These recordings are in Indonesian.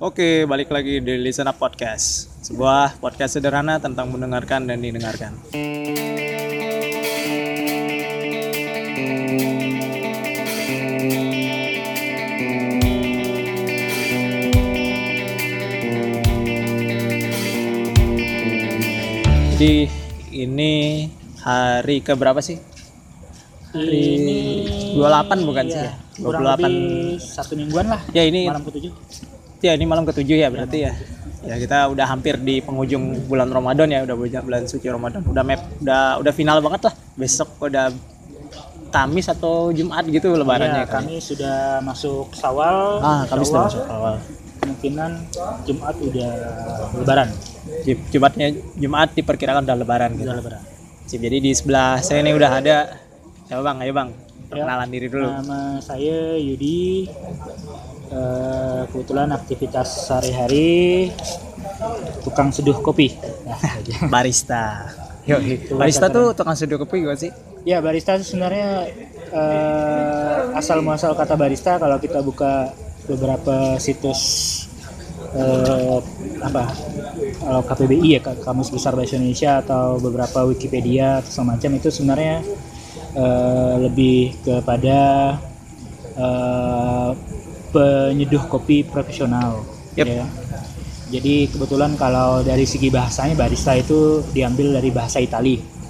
Oke, balik lagi di Listen Up Podcast. Sebuah podcast sederhana tentang mendengarkan dan didengarkan. Jadi ini hari ke berapa sih? Hari Ini 28 bukan sih ya? iya, kurang 28. lebih satu mingguan lah Ya ini malam ketujuh. Ya ini malam ketujuh ya berarti ya. Ya kita udah hampir di penghujung bulan Ramadan ya, udah bulan, bulan suci Ramadan. Udah map, udah udah final banget lah. Besok udah Kamis atau Jumat gitu lebarannya Ya, kan. kami sudah masuk Sawal. Ah, Kamis Insya udah Allah masuk awal. Kemungkinan Jumat udah Lebaran. Jum- Jumatnya Jumat diperkirakan udah lebaran gitu. Udah Lebaran. Sip, Jadi di sebelah saya ini udah ada Siapa Bang? Ayo Bang. Ya. Perkenalan diri dulu. Nama saya Yudi. Eh, kebetulan aktivitas sehari-hari tukang seduh kopi. Barista. Yo, barista tuh tukang seduh kopi gak sih? Ya barista itu sebenarnya eh, asal muasal kata barista kalau kita buka beberapa situs eh, apa kalau KPBI ya Kamus Besar Bahasa Indonesia atau beberapa Wikipedia atau semacam itu sebenarnya eh, lebih kepada eh, penyeduh kopi profesional. Yep. ya. Jadi kebetulan kalau dari segi bahasanya barista itu diambil dari bahasa Itali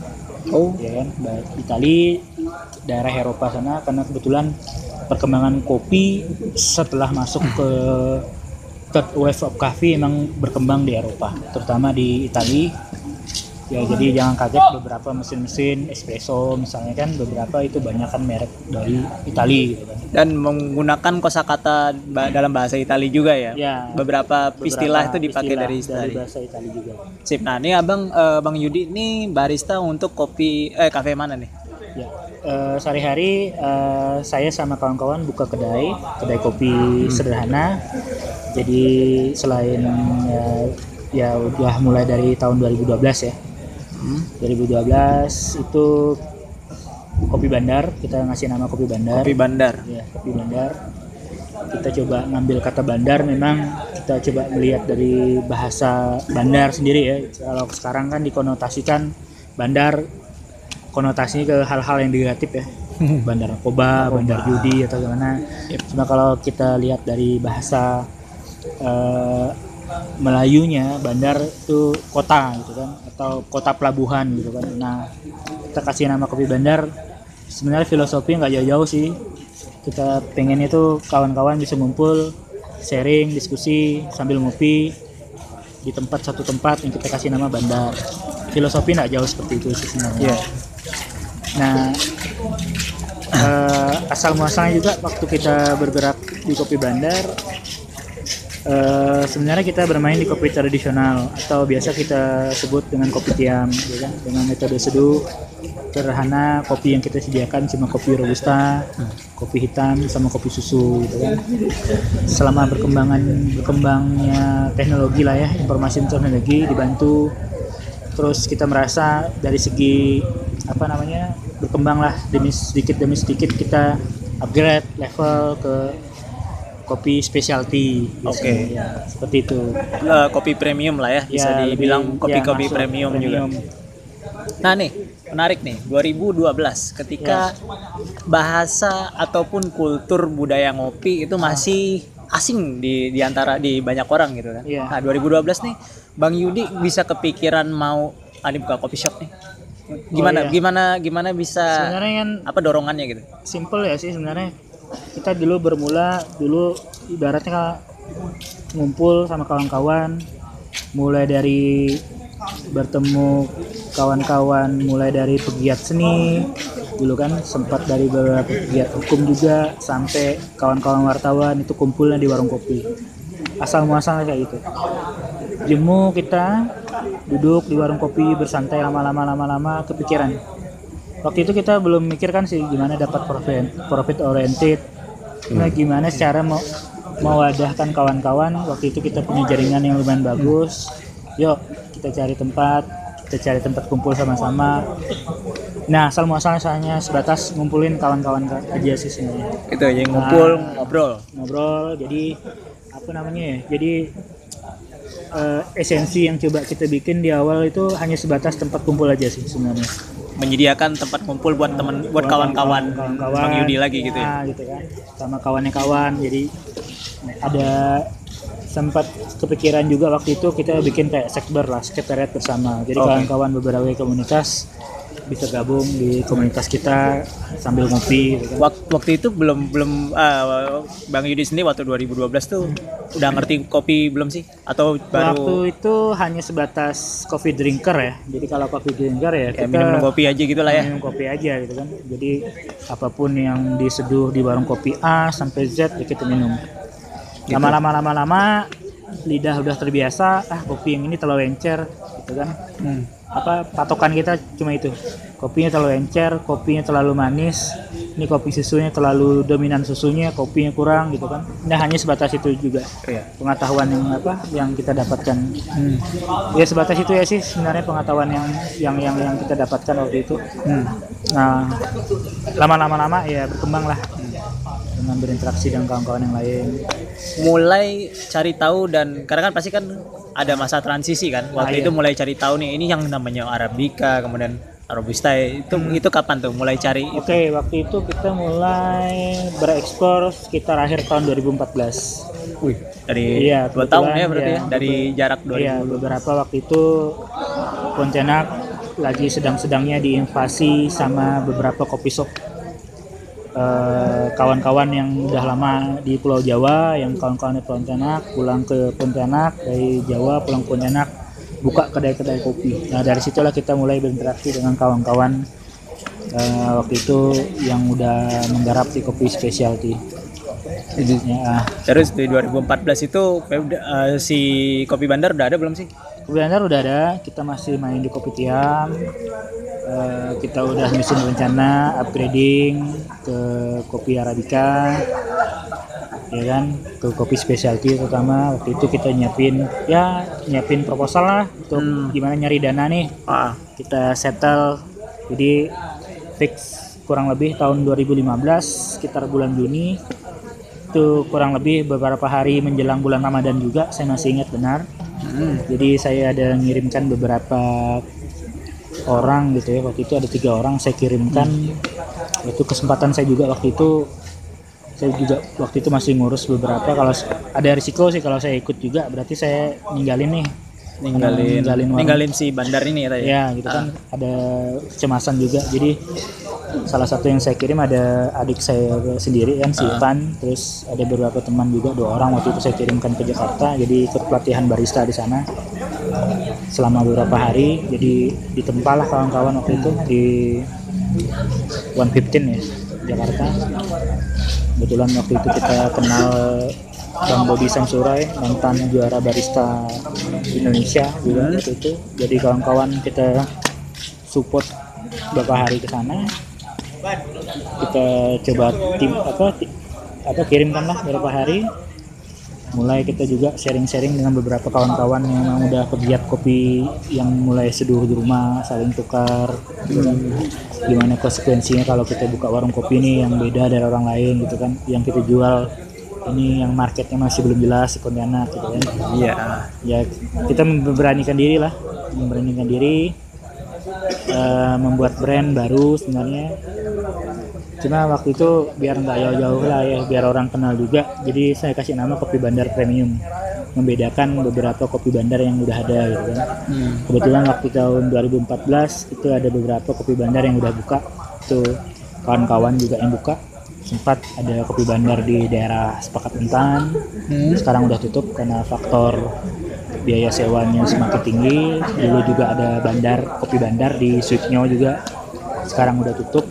Oh, ya kan Itali daerah Eropa sana karena kebetulan perkembangan kopi setelah masuk ke third wave of coffee emang berkembang di Eropa terutama di Itali ya jadi jangan kaget beberapa mesin-mesin espresso misalnya kan beberapa itu banyak kan merek dari Itali gitu kan dan menggunakan kosakata ba- dalam bahasa Italia juga ya. ya Beberapa istilah itu dipakai dari dari Italia. bahasa Itali juga Sip. Nah, ini Abang eh, Bang Yudi ini barista untuk kopi eh kafe mana nih? Ya, eh, sehari-hari eh, saya sama kawan-kawan buka kedai, kedai kopi sederhana. Jadi selain ya, ya udah mulai dari tahun 2012 ya. Hmm. 2012 itu kopi bandar, kita ngasih nama kopi bandar. Kopi Bandar. Ya, kopi bandar. Kita coba ngambil kata bandar memang kita coba melihat dari bahasa bandar sendiri ya. Kalau sekarang kan dikonotasikan bandar konotasinya ke hal-hal yang negatif ya. Bandar narkoba, bandar judi atau gimana. Cuma kalau kita lihat dari bahasa eh, Melayunya bandar itu kota gitu kan atau kota pelabuhan gitu kan. Nah, kita kasih nama kopi bandar sebenarnya filosofi nggak jauh-jauh sih kita pengen itu kawan-kawan bisa ngumpul sharing diskusi sambil ngopi di tempat satu tempat yang kita kasih nama bandar filosofi nggak jauh seperti itu sih sebenarnya Iya. nah eh, asal muasalnya juga waktu kita bergerak di kopi bandar eh, sebenarnya kita bermain di kopi tradisional atau biasa kita sebut dengan kopi tiam ya kan? dengan metode seduh sederhana kopi yang kita sediakan cuma kopi robusta kopi hitam sama kopi susu gitu kan selama perkembangan berkembangnya teknologi lah ya informasi teknologi dibantu terus kita merasa dari segi apa namanya berkembang lah demi sedikit demi sedikit kita upgrade level ke kopi specialty Oke. ya, seperti itu Eh, kopi premium lah ya, bisa Ya, dibilang kopi-kopi ya, masuk premium, juga. Nah nih, menarik nih, 2012 ketika bahasa ataupun kultur budaya ngopi itu masih asing di di antara di banyak orang gitu kan. Iya. Nah, 2012 nih Bang Yudi bisa kepikiran mau ah, ini buka kopi shop nih. Gimana Oh, iya. gimana gimana bisa sebenarnya kan apa dorongannya gitu? simple ya sih sebenarnya kita dulu bermula dulu ibaratnya ngumpul sama kawan-kawan mulai dari bertemu kawan-kawan mulai dari pegiat seni dulu kan sempat dari beberapa pegiat hukum juga sampai kawan-kawan wartawan itu kumpulnya di warung kopi. Asal muasalnya kayak gitu. Jemu kita duduk di warung kopi bersantai lama-lama lama-lama kepikiran waktu itu kita belum mikirkan sih gimana dapat profit profit oriented. Nah gimana cara mau mewadahkan kawan-kawan waktu itu kita punya jaringan yang lumayan bagus. Yuk kita cari tempat kita cari tempat kumpul sama-sama. Nah asal muasalnya hanya sebatas ngumpulin kawan-kawan aja sih sebenarnya. Itu aja ngumpul Nah. ngobrol. ngobrol jadi apa namanya ya jadi eh, esensi yang coba kita bikin di awal itu hanya sebatas tempat kumpul aja sih sebenarnya menyediakan tempat kumpul buat teman buat kawan-kawan Bang Yudi lagi gitu ya? Nah, gitu kan sama kawannya kawan jadi ada sempat kepikiran juga waktu itu kita bikin kayak sekber lah sekretariat bersama. Jadi kawan-kawan beberapa komunitas bisa gabung di komunitas kita sambil ngopi gitu kan. Wak- waktu itu belum belum ah, Bang Yudi sendiri waktu 2012 tuh udah ngerti kopi belum sih atau Waktu baru itu hanya sebatas coffee drinker ya. Jadi kalau coffee drinker ya kayak kita minum kopi aja gitu lah ya minum kopi aja gitu kan. Jadi apa pun yang diseduh di warung kopi A sampai Z ya kita minum. Gitu. Lama-lama lama-lama lidah udah terbiasa, ah kopi yang ini terlalu encer gitu kan. Hmm. Apa patokan kita cuma itu. Kopinya terlalu encer, kopinya terlalu manis. Ini kopi susunya terlalu dominan susunya, kopinya kurang gitu kan. Nah hanya sebatas itu juga Iya. pengetahuan yang apa yang kita dapatkan Hmm. ya sebatas itu ya sih sebenarnya pengetahuan yang yang yang yang kita dapatkan waktu itu Hmm. nah lama-lama lama ya berkembang lah dengan berinteraksi dengan kawan-kawan yang lain? Mulai cari tahu dan karena kan pasti kan ada masa transisi kan. Waktu Ah, iya. itu mulai cari tahu nih ini yang namanya Arabica kemudian Robusta itu Hmm. itu kapan tuh mulai cari oke waktu itu kita mulai berekspor sekitar akhir tahun 2014 Wih, dari Iya, dua tahun ya berarti ya, ya, dari jarak 2000 Iya, beberapa waktu itu Pontianak lagi sedang-sedangnya diinvasi sama beberapa kopi shop Eh, kawan-kawan yang udah lama di Pulau Jawa, yang kawan-kawan di Pontianak pulang ke Pontianak dari Jawa pulang ke Pontianak buka kedai-kedai kopi. Nah dari situlah kita mulai berinteraksi dengan kawan-kawan eh, waktu itu yang udah menggarap di kopi specialty. Ya, Terus di 2014 itu eh, si Kopi Bandar udah ada belum sih? Kemudian udah ada, kita masih main di Kopi Tiam. Eh, kita udah nyusun rencana upgrading ke kopi Arabica. Ya kan, ke kopi specialty terutama waktu itu kita nyiapin ya nyiapin proposal lah untuk Hmm. gimana nyari dana nih. Ah, Kita settle jadi fix kurang lebih tahun 2015 sekitar bulan Juni itu kurang lebih beberapa hari menjelang bulan Ramadan juga saya masih ingat benar hmm. jadi saya ada ngirimkan beberapa orang gitu ya. Waktu itu ada tiga orang saya kirimkan. Itu kesempatan saya juga waktu itu saya juga waktu itu masih ngurus beberapa. Kalau ada risiko sih kalau saya ikut juga. Berarti saya ninggalin nih ninggalin Ninggalin warung. ninggalin si Bandar ini ya tadi. ya? Gitu kan. Ada kecemasan juga. Jadi salah satu yang saya kirim ada adik saya sendiri kan si Ivan. Terus ada beberapa teman juga dua orang waktu itu saya kirimkan ke Jakarta. Jadi ikut pelatihan barista di sana selama beberapa hari. Jadi ditempa lah kawan-kawan waktu itu di 115 ya Jakarta. Kebetulan waktu itu kita kenal Bang Bobby Samsurai mantan juara barista Indonesia juga waktu itu. Jadi kawan-kawan kita support beberapa hari ke sana. Kita coba tim apa apa kirimkan lah beberapa hari. Mulai kita juga sharing-sharing dengan beberapa kawan-kawan yang memang udah pegiat kopi yang mulai seduh di rumah saling tukar. Kan. gimana konsekuensinya kalau kita buka warung kopi ini yang beda dari orang lain gitu kan yang kita jual ini yang marketnya masih belum jelas di Pontianak gitu kan. Iya. ya kita memberanikan diri lah. Memberanikan diri eh, membuat brand baru sebenarnya. Cuma waktu itu biar nggak jauh-jauh lah ya biar orang kenal juga. Jadi saya kasih nama kopi bandar premium. Membedakan beberapa kopi bandar yang udah ada gitu kan. Hmm. kebetulan waktu tahun 2014 itu ada beberapa kopi bandar yang udah buka. Itu kawan-kawan juga yang buka sempat ada kopi bandar di daerah Sepakat Mentan Hmm. sekarang udah tutup karena faktor biaya sewanya semakin tinggi dulu juga ada bandar kopi bandar di Sweetnyo juga sekarang udah tutup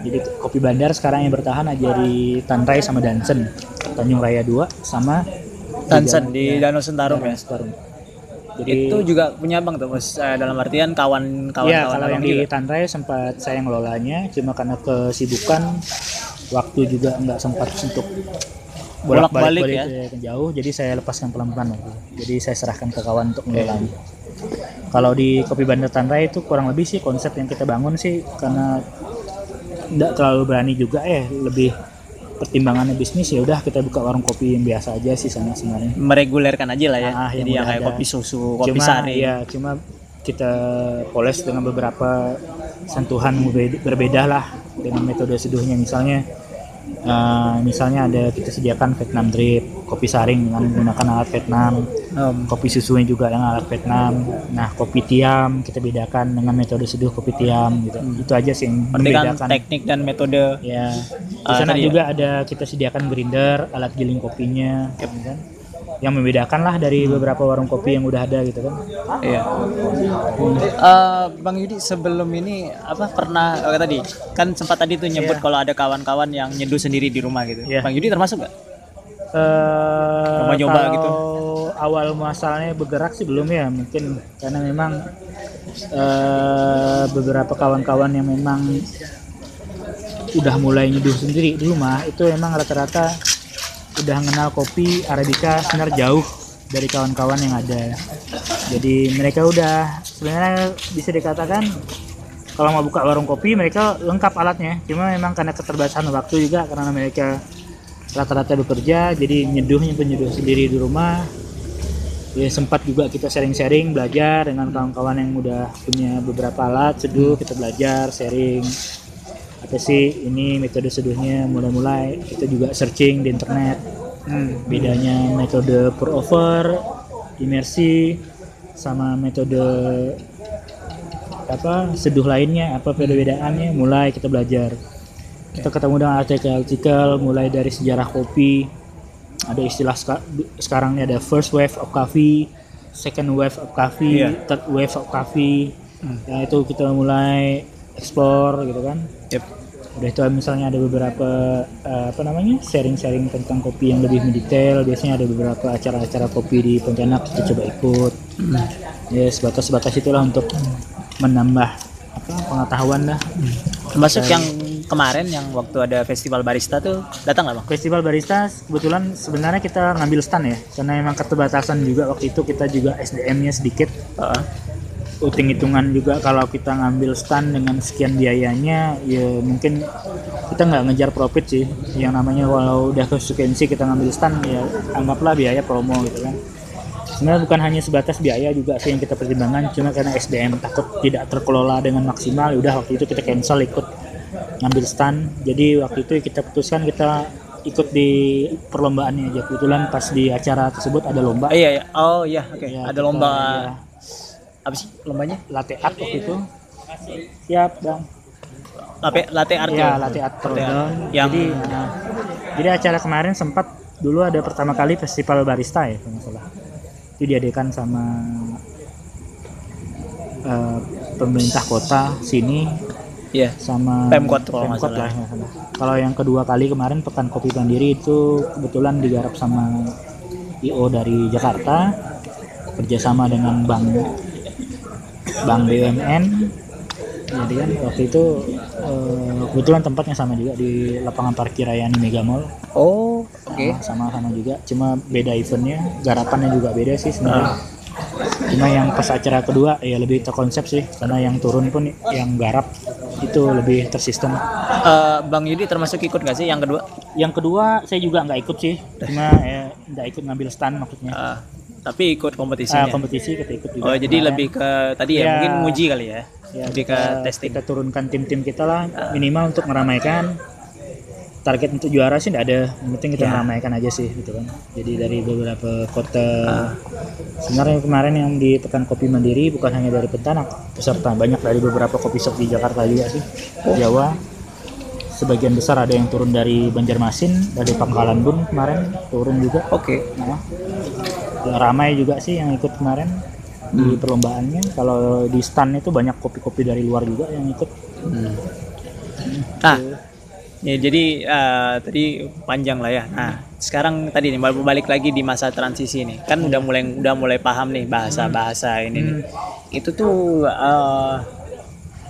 jadi kopi bandar sekarang yang bertahan aja di Tanrai sama Dansen Tanjung Raya 2 sama Tansen di Danau Sentarum ya. Sentarum jadi Itu juga punya Bang tuh, Mas. Eh, dalam artian kawan-kawan kawan kalau yang di juga. Tanrai sempat saya ngelolanya, cuma karena kesibukan waktu juga nggak sempat untuk Bolak-balik bolak-balik ya. ya. ke jauh, jadi saya lepaskan pelan-pelan waktu itu. Jadi saya serahkan ke kawan untuk mengelolanya. Kalau di Kopi Bandar Tanrai itu kurang lebih sih konsep yang kita bangun sih karena nggak terlalu berani juga ya, lebih pertimbangannya bisnis ya udah kita buka warung kopi yang biasa aja sih sana sebenarnya meregulerkan aja lah ya Ah, yang jadi yang kayak ada. kopi susu kopi cuma sari ya cuma kita poles dengan beberapa sentuhan berbeda lah dengan metode seduhnya misalnya eh, misalnya ada kita sediakan Vietnam drip kopi saring dengan menggunakan alat Vietnam Um, kopi susunya juga dengan alat Vietnam. Nah kopi tiam kita bedakan dengan metode seduh kopi tiam gitu. Itu aja sih yang berarti kan teknik dan metode ya di sana tadi ya. juga ada kita sediakan grinder alat giling kopinya Yep. kan yang membedakan lah dari beberapa warung kopi yang udah ada gitu kan Iya. Eh, Bang Yudi sebelum ini apa pernah oh, tadi kan sempat tadi tuh nyebut Iya. kalau ada kawan-kawan yang nyeduh sendiri di rumah gitu. Iya. Bang Yudi termasuk nggak? Eh, Coba-coba kalau gitu. awal muasalnya bergerak sih belum ya mungkin karena memang eh, beberapa kawan-kawan yang memang udah mulai nyeduh sendiri di rumah itu memang rata-rata udah kenal kopi arabica sebenarnya jauh dari kawan-kawan yang ada. Jadi mereka udah sebenarnya bisa dikatakan kalau mau buka warung kopi mereka lengkap alatnya. Cuma memang karena keterbatasan waktu juga karena mereka rata-rata bekerja jadi nyeduhnya penyeduh sendiri di rumah. Ya sempat juga kita sharing-sharing belajar dengan kawan-kawan yang udah punya beberapa alat seduh kita belajar sharing apa sih ini metode seduhnya? Mulai-mulai kita juga searching di internet. Hmm. bedanya metode pour over imersi sama metode apa seduh lainnya apa perbedaannya mulai kita belajar. Kita ketemu dengan artikel-artikel mulai dari sejarah kopi. Ada istilah seka- sekarang ini ada first wave of coffee second wave of coffee Iya. third wave of coffee. Ya itu kita mulai explore gitu kan Yep. udah itu misalnya ada beberapa eh, apa namanya sharing-sharing tentang kopi yang lebih mendetail biasanya ada beberapa acara-acara kopi di Pontianak kita coba ikut ya sebatas-sebatas itulah untuk menambah apa pengetahuan lah Termasuk yang kemarin yang waktu ada festival barista tuh datang nggak bang? festival barista kebetulan sebenarnya kita ngambil stand ya karena memang keterbatasan juga waktu itu kita juga SDM-nya sedikit Heeh. hitung hitungan juga kalau kita ngambil stand dengan sekian biayanya ya mungkin kita nggak ngejar profit sih. Yang namanya walau udah konsekuensi kita ngambil stand ya anggaplah biaya promo gitu kan. Sebenarnya bukan hanya sebatas biaya juga sih yang kita pertimbangkan cuma karena SDM takut tidak terkelola dengan maksimal ya udah waktu itu kita cancel ikut ngambil stand jadi waktu itu kita putuskan kita ikut di perlombaannya aja. Kebetulan pas di acara tersebut ada lomba. Oh, iya, iya. Oh iya, oke. Ya, ada kita, lomba. ya, apa sih lombanya? latte art waktu itu siap bang Latte, latte art ya latte art art. Yang jadi nah, jadi acara kemarin sempat dulu ada pertama kali festival barista ya kalau salah itu diadakan sama eh, pemerintah kota sini Iya. sama Pemkot kalau Pemkot lah, salah. kalau yang kedua kali kemarin pekan kopi mandiri itu kebetulan digarap sama IO dari Jakarta kerjasama dengan bank bank BUMN jadi kan waktu itu eh, kebetulan tempatnya sama juga di lapangan parkir Rayani Mega Mall. Oh, oke. sama sama juga. Cuma beda eventnya garapannya juga beda sih sebenarnya. Ah. cuma yang pas acara kedua ya lebih terkonsep sih. Karena yang turun pun yang garap itu lebih tersistem. Eh, Bang Yudi termasuk ikut nggak sih yang kedua? yang kedua saya juga nggak ikut sih. Cuma ya nggak ikut ngambil stand maksudnya. Eh, tapi ikut Ah, kompetisinya. kompetisi kita ikut juga oh, jadi Kemarin. lebih ke tadi ya, Ya. mungkin nguji kali ya. Ya, lebih ke kita, testing. kita turunkan tim-tim kita lah minimal untuk meramaikan target untuk juara sih tidak ada yang penting kita Ya. meramaikan aja sih gitu kan jadi dari beberapa kota Ah. sebenarnya kemarin yang di pekan kopi mandiri bukan hanya dari Pentanak peserta banyak dari beberapa kopi shop di Jakarta juga sih Oh. Jawa sebagian besar ada yang turun dari Banjarmasin dari Pangkalan Bun kemarin turun juga Oke. Nah, ya ramai juga sih yang ikut kemarin di Hmm. perlombaannya. Kalau di stand itu banyak kopi-kopi dari luar juga yang ikut. Hmm. Nah, ya jadi eh, tadi panjang lah ya. Nah, sekarang tadi nih bal- balik lagi di masa transisi nih. Kan udah mulai udah mulai paham nih bahasa-bahasa ini nih. Itu tuh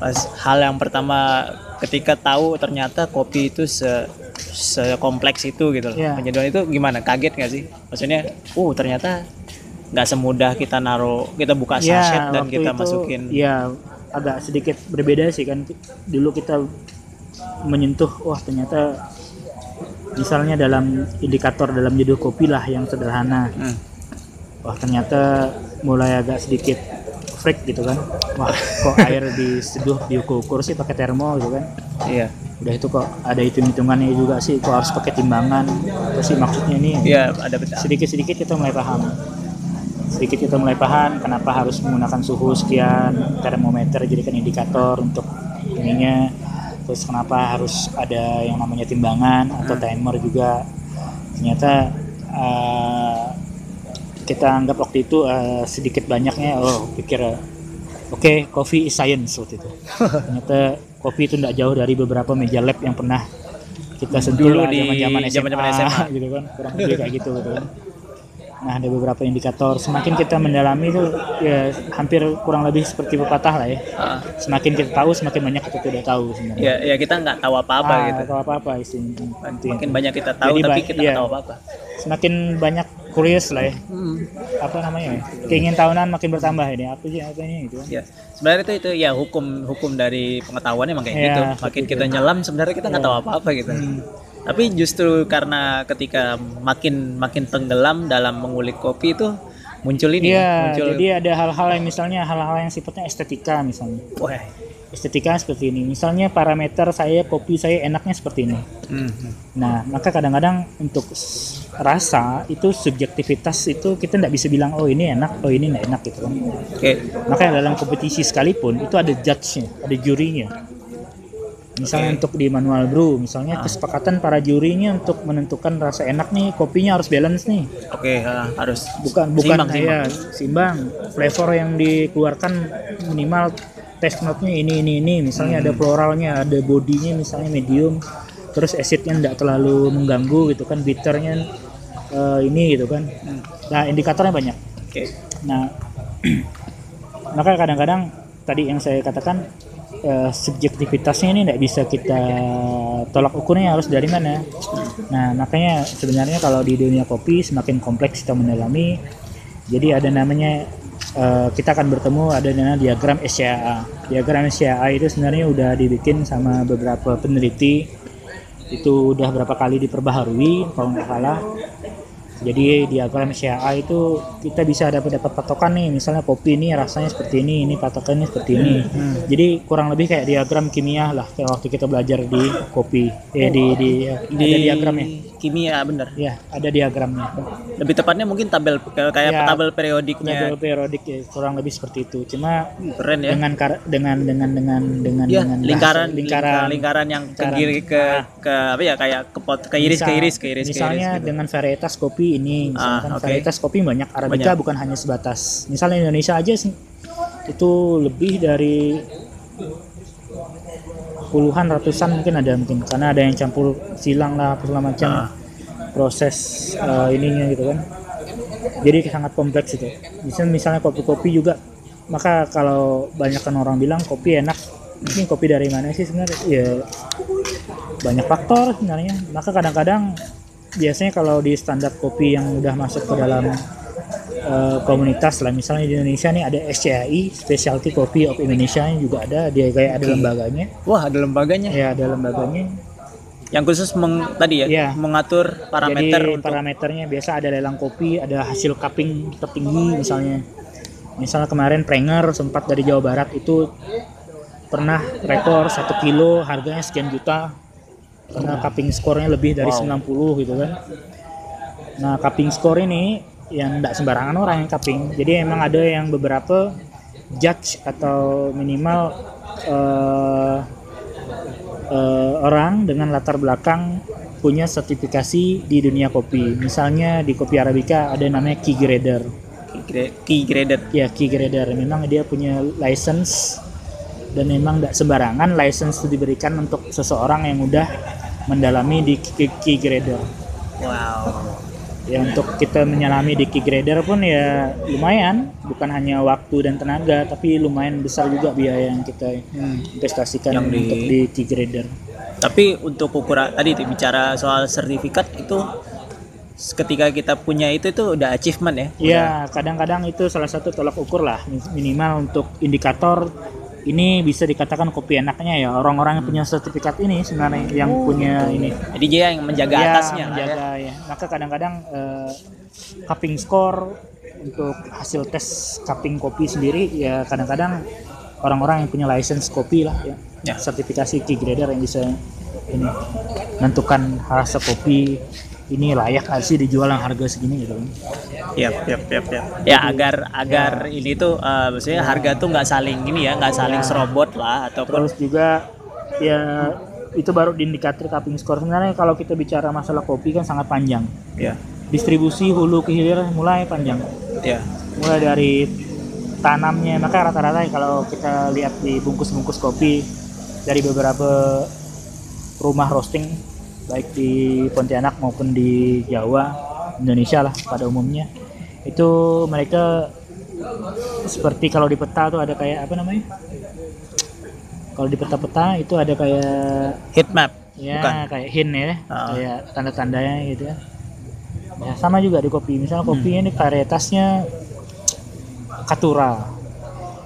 pas hal yang pertama ketika tahu ternyata kopi itu se sekompleks itu gitu loh. Iya. Penyeduhan itu gimana? Kaget nggak sih? Maksudnya, uh ternyata nggak semudah kita naruh kita buka Ya, sachet dan waktu kita itu, masukin. Ya, agak sedikit berbeda sih kan. Dulu kita menyentuh, wah ternyata misalnya dalam indikator dalam judul kopi lah yang sederhana Hmm. wah ternyata mulai agak sedikit freak gitu kan. Wah kok air diseduh diukur-ukur sih pakai termo gitu kan. Iya. udah itu kok ada hitung-hitungannya juga sih kok harus pakai timbangan. Apa sih maksudnya ini? Iya, ada beda. sedikit-sedikit kita mulai paham. Sedikit kita mulai paham kenapa harus menggunakan suhu sekian termometer jadikan indikator untuk ininya. Terus kenapa harus ada yang namanya timbangan atau timer juga. Ternyata eh, kita anggap waktu itu eh, sedikit banyaknya oh pikir eh, oke coffee is science waktu itu ternyata kopi itu tidak jauh dari beberapa meja lab yang pernah kita sentuh Dulu di zaman-zaman SMA, SMA. gitu kan kurang lebih kayak gitu gitu kan nah ada beberapa indikator semakin kita mendalami itu ya hampir kurang lebih seperti pepatah lah ya Ah, semakin kita tahu semakin banyak kita tidak tahu sebenarnya ya, ya kita nggak tahu apa-apa Ah, gitu. tahu apa-apa istilahnya. Itu ya. Makin banyak kita tahu, Jadi tapi kita nggak iya. tahu apa-apa. semakin banyak curious lah ya Hmm. apa namanya ya keingin tahunan makin bertambah ini apa sih apa ini gitu kan Ya, sebenarnya itu itu ya hukum hukum dari pengetahuan emang kayak Ya, gitu. Makin itu. kita nyelam sebenarnya kita nggak tahu apa-apa gitu. Hmm. Tapi justru karena ketika makin makin tenggelam dalam mengulik kopi itu muncul ini, Iya, muncul jadi ada hal-hal yang misalnya hal-hal yang sifatnya estetika misalnya. wah. Estetika seperti ini. Misalnya parameter saya kopi saya enaknya seperti ini. Hmm. Nah, maka kadang-kadang untuk rasa itu subjektivitas itu kita tidak bisa bilang oh ini enak, oh ini tidak enak gitu kan. Oke. Makanya dalam kompetisi sekalipun itu ada judge-nya, ada jurinya. Misalnya Oke. untuk di manual brew, misalnya kesepakatan para jurinya untuk menentukan rasa enak nih, kopinya harus balance nih. Oke, ah, harus Bukan bukan Seimbang, ya simbang. Flavor yang dikeluarkan minimal taste note-nya ini ini ini, misalnya ada floralnya, ada bodinya misalnya medium, terus acidnya tidak terlalu mengganggu gitu kan, bitternya eh, ini gitu kan. Hmm. Nah, indikatornya banyak. Oke. Nah, maka kadang-kadang tadi yang saya katakan eh, subjektivitasnya ini tidak bisa kita tolak ukurnya harus dari mana. Nah, makanya sebenarnya kalau di dunia kopi semakin kompleks kita mendalami, jadi ada namanya eh, kita akan bertemu ada namanya diagram SCAA. Diagram SCAA itu sebenarnya udah dibikin sama beberapa peneliti. Itu udah berapa kali diperbaharui kalau nggak salah jadi diagram CA itu kita bisa dapat dapat patokan nih, misalnya kopi ini rasanya seperti ini, ini patokannya seperti ini. Jadi kurang lebih kayak diagram kimia lah kayak waktu kita belajar di kopi. Eh di di, Di ada diagramnya. Kimia bener. Ya, ada diagramnya. Lebih tepatnya mungkin tabel kayak Ya, tabel periodiknya. Tabel periodik ya, kurang lebih seperti itu. Cuma Keren ya. dengan dengan dengan dengan dengan Ya, dengan lingkaran, bahasa- lingkaran lingkaran yang ke kiri ke ke apa ya kayak ke pot ke iris Misal- ke iris ke iris ke misalnya iris gitu. dengan varietas kopi ini misalkan Ah, oke. varietas kopi banyak arabica Banyak. bukan hanya sebatas misalnya Indonesia aja sih, itu lebih dari puluhan ratusan mungkin ada mungkin. Karena ada yang campur silang lah apa segala macam. Ah. proses eh, ininya gitu kan. Jadi sangat kompleks itu. Misalnya misalnya kopi-kopi juga maka kalau banyak kan orang bilang kopi enak mungkin kopi dari mana sih sebenarnya? Ya banyak faktor sebenarnya. Maka kadang-kadang biasanya kalau di standar kopi yang udah masuk ke dalam eh, komunitas lah misalnya di Indonesia nih ada SCAI Specialty Coffee of Indonesia yang juga ada dia kayak ada lembaganya Wah, ada lembaganya ya ada lembaganya yang khusus meng, tadi ya, Iya. mengatur parameter Jadi untuk parameternya biasa ada lelang kopi, ada hasil cupping tertinggi misalnya. Misalnya kemarin Prenger sempat dari Jawa Barat itu pernah rekor satu kilo harganya sekian juta karena cupping skornya lebih dari Wow. 90 gitu kan. Nah cupping score ini yang tidak sembarangan orang yang cupping. Jadi emang ada yang beberapa judge atau minimal eh, eh, orang dengan latar belakang punya sertifikasi di dunia kopi. Misalnya di kopi arabica ada namanya key grader. key gra- key graded. Ya key grader memang dia punya license dan memang tidak sembarangan license itu diberikan untuk seseorang yang udah mendalami di key grader. Wow. Ya untuk kita menyelami di key grader pun ya lumayan, bukan hanya waktu dan tenaga, tapi lumayan besar juga biaya yang kita Hmm. investasikan Yang di- untuk di key grader. Tapi untuk ukuran tadi bicara soal sertifikat itu ketika kita punya itu itu udah achievement ya. Ya, kadang-kadang itu salah satu tolak ukur lah min- minimal untuk indikator ini bisa dikatakan kopi enaknya ya orang-orang yang punya sertifikat ini sebenarnya yang punya ini Jadi dia yang menjaga Ya, atasnya lah ya. menjaga ya. Maka kadang-kadang eh, cupping score untuk hasil tes cupping kopi sendiri ya kadang-kadang orang-orang yang punya license kopi lah ya. Ya. Sertifikasi key grader yang bisa ini menentukan rasa kopi ini layak nggak sih dijual yang harga segini gitu kan. Yap, yap, yap, yap. Ya agar agar ini tuh eh, maksudnya harga tuh nggak saling ini ya, nggak saling Ya. serobot lah ataupun Terus juga ya itu baru di indikator cupping score sebenarnya kalau kita bicara masalah kopi kan sangat panjang. ya, Distribusi hulu ke hilir mulai panjang. ya, mulai dari tanamnya maka rata-rata kalau kita lihat di bungkus-bungkus kopi dari beberapa rumah roasting baik di Pontianak maupun di Jawa Indonesia lah pada umumnya itu mereka seperti kalau di peta tuh ada kayak apa namanya kalau di peta-peta itu ada kayak heat map. ya Bukan. kayak hint ya Ah. kayak tanda-tandanya gitu ya ya sama juga di kopi misalnya kopinya ini varietasnya katura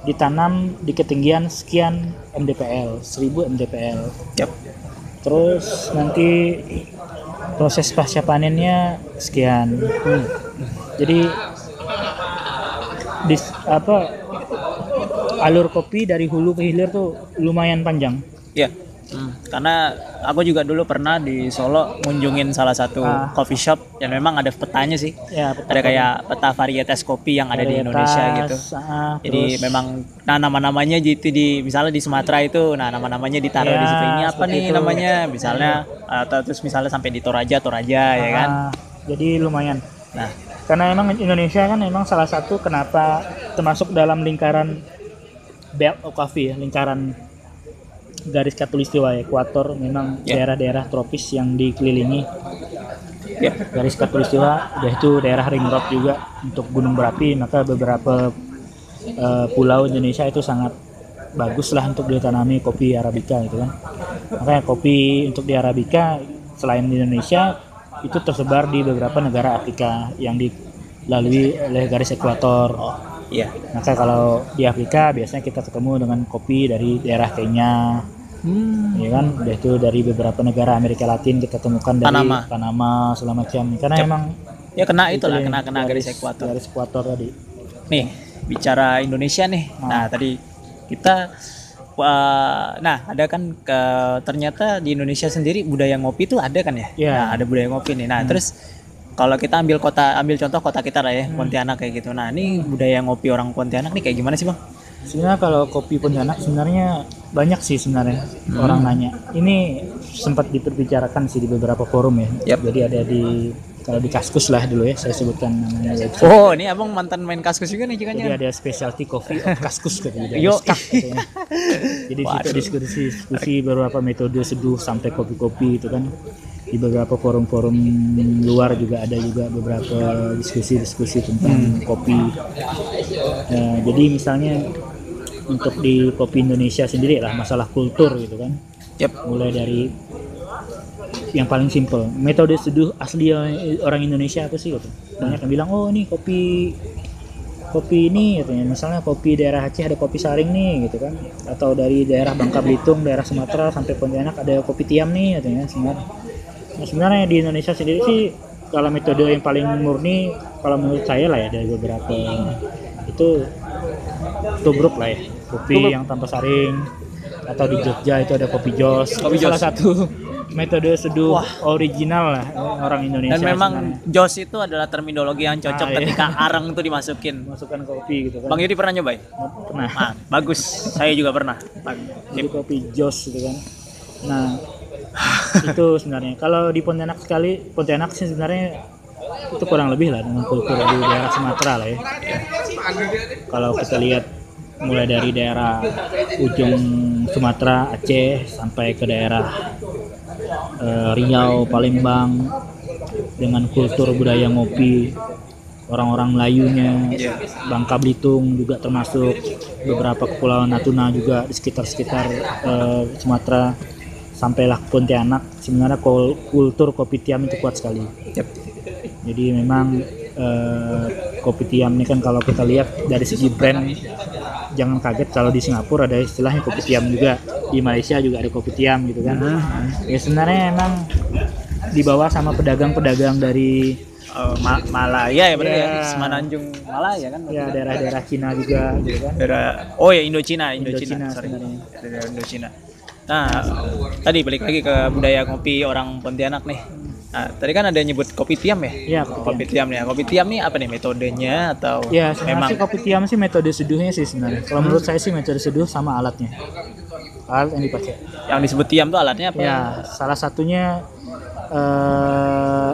ditanam di ketinggian sekian mdpl 1000 mdpl Yap. Terus nanti proses pasca panennya sekian jadi dis, apa alur kopi dari hulu ke hilir tuh lumayan panjang Ya. Hmm, Karena aku juga dulu pernah di Solo ngunjungin salah satu Ah. coffee shop yang memang ada petanya sih. ya Ada kayak peta varietas kopi yang ada di Indonesia gitu. Varietas, ah, Jadi terus- memang nah nama-namanya gitu di misalnya di Sumatera itu nah nama-namanya ditaruh Ya, di situ. Ini apa nih itu. namanya? Misalnya atau terus misalnya sampai di Toraja, Toraja ya kan. Ah, jadi lumayan Nah, karena emang Indonesia kan emang salah satu kenapa termasuk dalam lingkaran belt of coffee ya, lingkaran garis katulistiwa ekuator memang Ya. daerah-daerah tropis yang dikelilingi ya. garis katulistiwa udah itu daerah ring road juga untuk gunung berapi maka beberapa eh, pulau Indonesia itu sangat bagus lah untuk ditanami kopi arabica gitu kan makanya kopi untuk di arabica selain di Indonesia itu tersebar di beberapa negara Afrika yang dilalui oleh garis ekuator Oh, iya. maka kalau di Afrika biasanya kita ketemu dengan kopi dari daerah Kenya Hmm. ya kan udah itu dari beberapa negara Amerika Latin kita temukan dari Panama. Panama segala macam karena Yep. emang Ya kena itulah, yang kena kena garis ekuator. garis ekuator tadi Nih, bicara Indonesia nih. Ah. Nah, tadi kita wah, nah, ada kan ke ternyata di Indonesia sendiri budaya ngopi itu ada kan ya? Iya. Nah, ada budaya ngopi nih. Nah, terus kalau kita ambil kota ambil contoh kota kita lah ya, Pontianak kayak gitu. Nah, ini budaya ngopi orang Pontianak nih kayak gimana sih, Bang? Sebenarnya kalau kopi Pontianak sebenarnya banyak sih sebenarnya Hmm. orang nanya. Ini sempat diperbicarakan sih di beberapa forum ya. Yap. jadi ada di kalau di Kaskus lah dulu ya saya sebutkan namanya website. Oh, ini Abang mantan main kaskus juga nih jadi jikanya. ada specialty coffee of Kaskus katanya. Yo. Jadi di situ diskusi diskusi beberapa metode seduh sampai kopi-kopi itu kan. Di beberapa forum-forum luar juga ada juga beberapa diskusi-diskusi tentang kopi. Eh, jadi misalnya untuk di kopi Indonesia sendiri lah masalah kultur gitu kan. Yap. mulai dari yang paling simple metode seduh asli orang Indonesia apa sih gitu. Banyak yang bilang oh ini kopi kopi ini katanya misalnya kopi daerah Aceh ada kopi saring nih gitu kan. Atau dari daerah Bangka Belitung daerah Sumatera sampai Pontianak ada kopi tiam nih katanya sebenarnya nah, sebenarnya di Indonesia sendiri sih kalau metode yang paling murni kalau menurut saya lah ya dari beberapa itu tubruk lah ya kopi Tubruk. yang tanpa saring atau di Jogja itu ada kopi jos Kopi itu salah satu metode seduh original lah orang Indonesia Dan memang sebenarnya. jos itu adalah terminologi yang cocok Ah, iya. ketika arang itu dimasukin. masukkan kopi gitu kan Bang Yudi pernah nyobain? pernah Ah, bagus. Saya juga pernah. jadi kopi jos gitu kan nah itu sebenarnya kalau di Pontianak sekali Pontianak sih sebenarnya itu kurang lebih lah dengan kultur di daerah Sumatera lah ya. Kalau kita lihat mulai dari daerah ujung Sumatera Aceh sampai ke daerah eh, Riau Palembang dengan kultur budaya ngopi orang-orang Melayunya Bangka Belitung juga termasuk beberapa kepulauan Natuna juga di sekitar-sekitar eh, Sumatera sampailah Pontianak. Sebenarnya kul- kultur kopi tiam itu kuat sekali. Yap. Jadi memang eh, kopi tiam ini kan kalau kita lihat dari segi brand jangan kaget kalau di Singapura ada istilahnya kopi tiam juga di Malaysia juga ada kopi tiam gitu kan ya sebenarnya emang dibawa sama pedagang-pedagang dari Oh, Ma- Malaya ya berarti ya, Iya. Semenanjung Malaya kan? ya daerah-daerah Cina juga gitu kan Daerah oh ya Indochina, Indochina, Indochina sorry. sebenarnya. Daerah Indochina. Nah, tadi balik lagi ke budaya kopi orang Pontianak nih. Nah, tadi kan ada nyebut kopi tiam ya? ya kopi tiam. Kopi tiam nih. Kopi tiam nih apa nih metodenya atau Ya, memang sih kopi tiam sih metode seduhnya sih sebenarnya. Kalau menurut saya sih metode seduh sama alatnya. Alat yang dipakai. yang disebut tiam tuh alatnya apa? Ya, salah satunya eh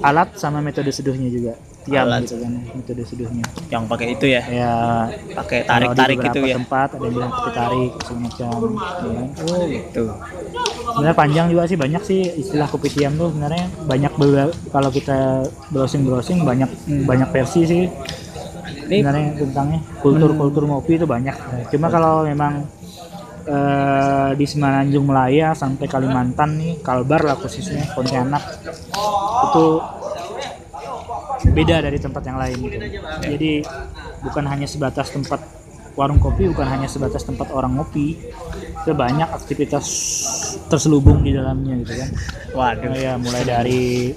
alat sama metode seduhnya juga. Tiam Alat. gitu kan, metode seduhnya. Yang pakai itu ya, Ya, pakai tarik-tarik beberapa gitu ya. tempat ada yang bilang pakai tarik segala macam. ya. Oh, gitu. Sebenarnya panjang juga sih banyak sih istilah kopi tiam tuh sebenarnya banyak kalau kita browsing browsing banyak banyak versi sih Ini sebenarnya tentangnya kultur-kultur ngopi itu banyak. Cuma kalau memang eh, di Semenanjung Melaya sampai Kalimantan nih, Kalbar lah khususnya Pontianak itu beda dari tempat yang lain gitu. Jadi bukan hanya sebatas tempat warung kopi, bukan hanya sebatas tempat orang ngopi, itu banyak aktivitas terselubung di dalamnya gitu kan. waduh. Nah, ya mulai dari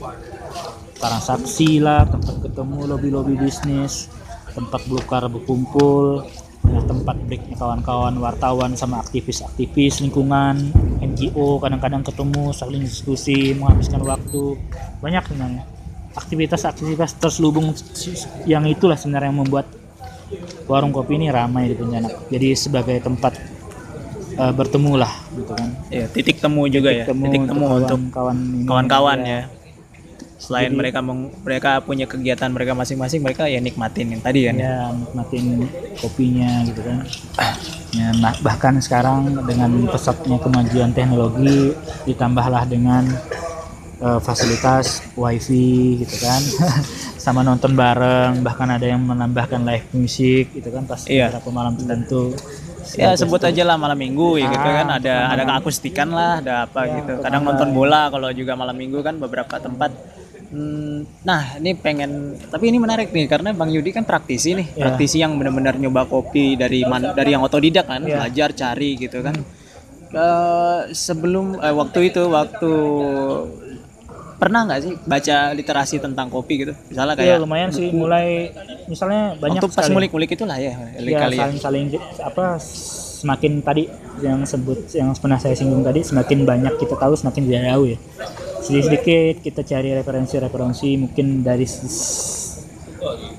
transaksi lah, tempat ketemu, lobby-lobby bisnis, tempat belukar berkumpul, nah, tempat breaknya kawan-kawan wartawan sama aktivis-aktivis lingkungan, NGO kadang-kadang ketemu, saling diskusi, menghabiskan waktu, banyak sebenarnya. Aktivitas-aktivitas terselubung yang itulah sebenarnya yang membuat warung kopi ini ramai di Pontianak. Jadi sebagai tempat eh, bertemu lah gitu kan. Ya, titik temu juga ya. Temu titik temu untuk kawan-kawan Ya. ya. Selain Jadi- mereka meng- mereka punya kegiatan mereka masing-masing, mereka ya nikmatin yang tadi kan ya. ya nikmatin kopinya gitu kan ya, nah, bahkan sekarang dengan pesatnya kemajuan teknologi ditambahlah dengan eh, fasilitas wifi gitu kan sama nonton bareng bahkan ada yang menambahkan live music gitu kan pas Iya. beberapa malam tertentu Ya sebut aja lah malam minggu ya gitu Ah, kan ada ada keakustikan lah, ada apa Ya, gitu. Kadang tambah. nonton bola kalau juga malam minggu kan beberapa tempat. Hmm, nah ini pengen tapi ini menarik nih karena Bang Yudi kan praktisi nih, Ya. praktisi yang benar-benar nyoba kopi dari man- dari yang otodidak kan, Ya. belajar cari gitu kan. Eh, sebelum eh, waktu itu waktu pernah nggak sih baca literasi tentang kopi gitu? Misalnya ya kayak lumayan sih. mulai misalnya banyak waktu pas ngulik-ngulik itulah ya, ya kali ya. saling saling apa semakin tadi yang sebut yang pernah saya singgung tadi semakin banyak kita tahu semakin tidak tahu ya. Sedikit sedikit kita cari referensi-referensi mungkin dari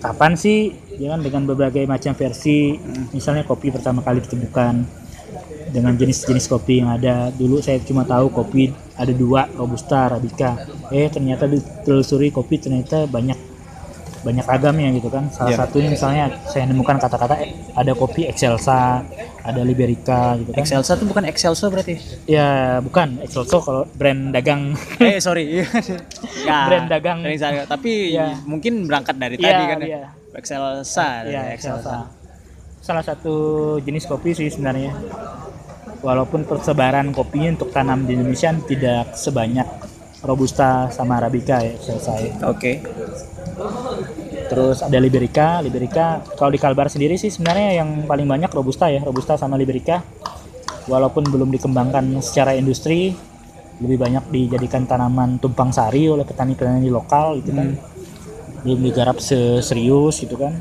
kapan sih jangan dengan berbagai macam versi. Misalnya kopi pertama kali ditemukan dengan jenis-jenis kopi yang ada. Dulu saya cuma tahu kopi ada dua robusta arabica. Eh ternyata ditelusuri kopi ternyata banyak banyak ragamnya gitu kan. Salah Iya. satunya misalnya saya nemukan kata-kata eh, ada kopi excelsa ada liberica gitu kan. Excelsa tuh bukan Excelso berarti? ya bukan. Excelso kalau brand dagang. Eh sorry. Ya, Brand dagang. tapi Iya. mungkin berangkat dari Iya, tadi kan ya. iya. Excelsa ya ya, excelsa. Salah satu jenis kopi sih sebenarnya walaupun persebaran kopinya untuk tanam di Indonesia tidak sebanyak robusta sama arabica ya ya. oke Terus ada Liberica, Liberica kalau di Kalbar sendiri sih sebenarnya yang paling banyak robusta ya, robusta sama Liberica. Walaupun belum dikembangkan secara industri, lebih banyak dijadikan tanaman tumpang sari oleh petani-petani lokal gitu kan. Belum digarap serius gitu kan.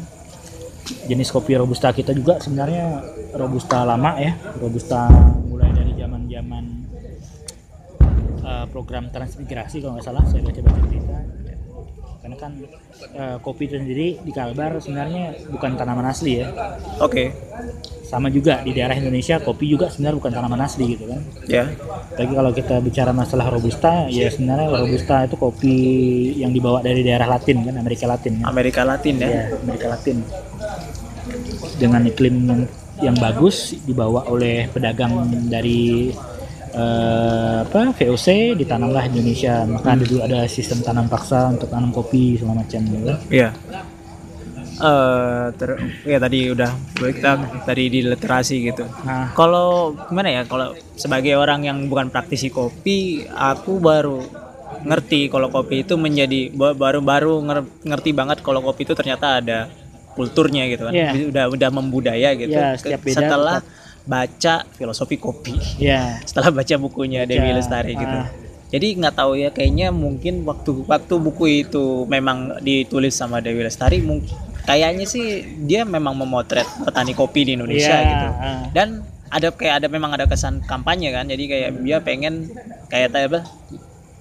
Jenis kopi robusta kita juga sebenarnya robusta lama ya, robusta mulai dari zaman-zaman eh, program transmigrasi kalau nggak salah saya baca-baca berita. Karena kan eh, kopi itu sendiri di Kalbar sebenarnya bukan tanaman asli ya. Oke. Sama juga di daerah Indonesia kopi juga sebenarnya bukan tanaman asli gitu kan. Ya. Tapi kalau kita bicara masalah robusta ya sebenarnya robusta itu kopi yang dibawa dari daerah Latin kan Amerika Latin kan Amerika Latin ya. Ya Amerika Latin dengan iklim yang, yang bagus dibawa oleh pedagang dari eh, apa VOC ditanamlah di Indonesia maka ada dulu ada sistem tanam paksa untuk tanam kopi segala macam gitu kan. Iya. Eh ter ya tadi udah kita tadi di literasi gitu. nah Kalau gimana ya kalau sebagai orang yang bukan praktisi kopi, aku baru ngerti kalau kopi itu menjadi ba- baru-baru nger- ngerti banget kalau kopi itu ternyata ada kulturnya gitu kan. Iya. Udah udah membudaya gitu. Iya, Ke- setiap beda Setelah baca filosofi kopi. ya Setelah baca bukunya Dewi Baca, Lestari gitu. ah. Jadi nggak tahu ya kayaknya mungkin waktu waktu buku itu memang ditulis sama Dewi Lestari mungkin kayaknya sih dia memang memotret petani kopi di Indonesia Iya, gitu. ah. Dan ada kayak ada memang ada kesan kampanye kan. Jadi kayak dia pengen kayak apa?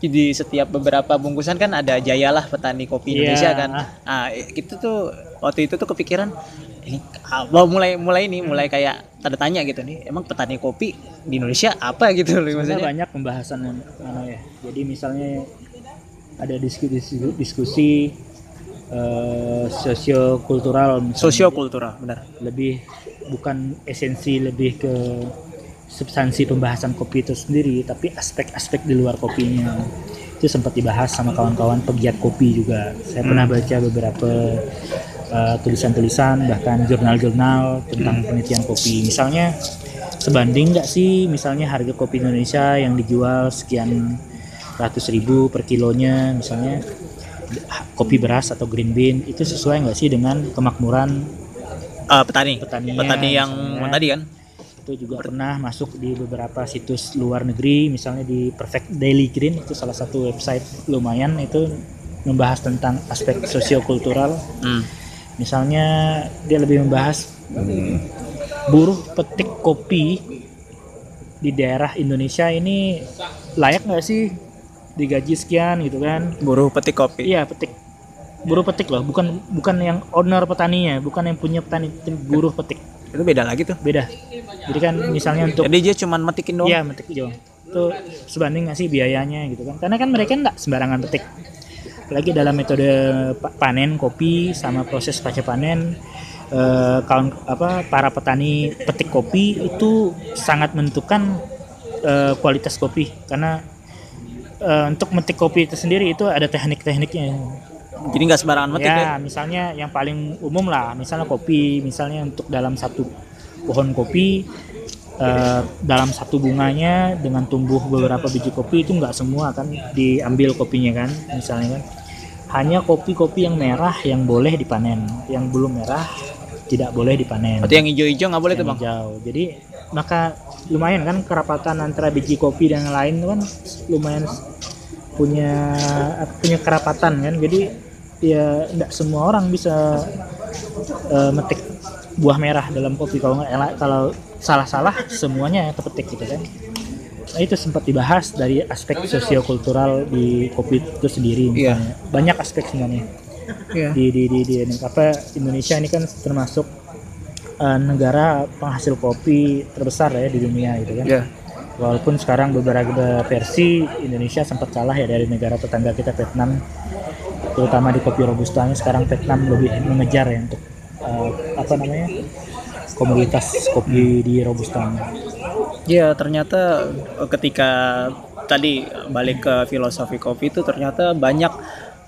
Di setiap beberapa bungkusan kan ada jayalah petani kopi Iya, Indonesia kan. ah. Nah, itu tuh waktu itu tuh kepikiran ini apa mulai mulai ini mulai kayak tanda tanya gitu nih. Emang petani kopi di Indonesia apa gitu loh Sebenarnya maksudnya. banyak pembahasan mana ya. Jadi misalnya ada diskusi diskusi eh, sosiokultural misalnya. Sosiokultural, benar. lebih bukan esensi lebih ke substansi pembahasan kopi itu sendiri tapi aspek-aspek di luar kopinya itu sempat dibahas sama kawan-kawan pegiat kopi juga saya pernah baca beberapa uh, tulisan-tulisan bahkan jurnal-jurnal tentang penelitian kopi misalnya sebanding nggak sih misalnya harga kopi Indonesia yang dijual sekian ratus ribu per kilonya misalnya kopi beras atau green bean itu sesuai nggak sih dengan kemakmuran Eh, petani. Petaninya, petani yang misalnya. tadi kan. Itu juga pernah masuk di beberapa situs luar negeri misalnya di Perfect Daily Green itu salah satu website lumayan itu membahas tentang aspek sosiokultural Hmm. misalnya dia lebih membahas buruh petik kopi di daerah Indonesia ini layak nggak sih digaji sekian gitu kan Buruh petik kopi. iya petik buruh petik loh bukan bukan yang owner petaninya bukan yang punya petani buruh petik Itu beda lagi tuh. beda jadi kan misalnya untuk Jadi dia cuman metikin doang. Iya metik hijau. Itu sebanding nggak sih biayanya gitu kan? Karena kan mereka nggak sembarangan petik. Apalagi dalam metode pa- panen kopi sama proses pasca panen eh, kawan apa para petani petik kopi itu sangat menentukan eh, kualitas kopi karena eh, untuk metik kopi itu sendiri itu ada teknik-tekniknya. Jadi nggak sembarangan metik ya. Ya, misalnya yang paling umum lah, misalnya kopi, misalnya untuk dalam satu pohon kopi, eh, dalam satu bunganya dengan tumbuh beberapa biji kopi itu nggak semua kan diambil kopinya kan, misalnya kan. Hanya kopi-kopi yang merah yang boleh dipanen, yang belum merah tidak boleh dipanen. Berarti yang hijau-hijau nggak boleh tuh bang. hijau. Jadi maka lumayan kan kerapatan antara biji kopi dan yang lain kan lumayan punya punya kerapatan kan. Jadi ya tidak semua orang bisa eh, metik buah merah dalam kopi kalau nggak kalau salah-salah semuanya yang terpetik gitu kan. Nah, itu sempat dibahas dari aspek sosiokultural di kopi itu sendiri misalnya. Banyak aspek sebenarnya Iya. di di di, di apa Indonesia ini kan termasuk eh, negara penghasil kopi terbesar ya di dunia gitu kan. Iya. Walaupun sekarang beberapa versi Indonesia sempat kalah ya dari negara tetangga kita Vietnam, terutama di kopi robustanya sekarang Vietnam lebih mengejar ya untuk eh, apa namanya komoditas kopi di robustanya. Iya ternyata eh, ketika tadi balik ke filosofi kopi itu ternyata banyak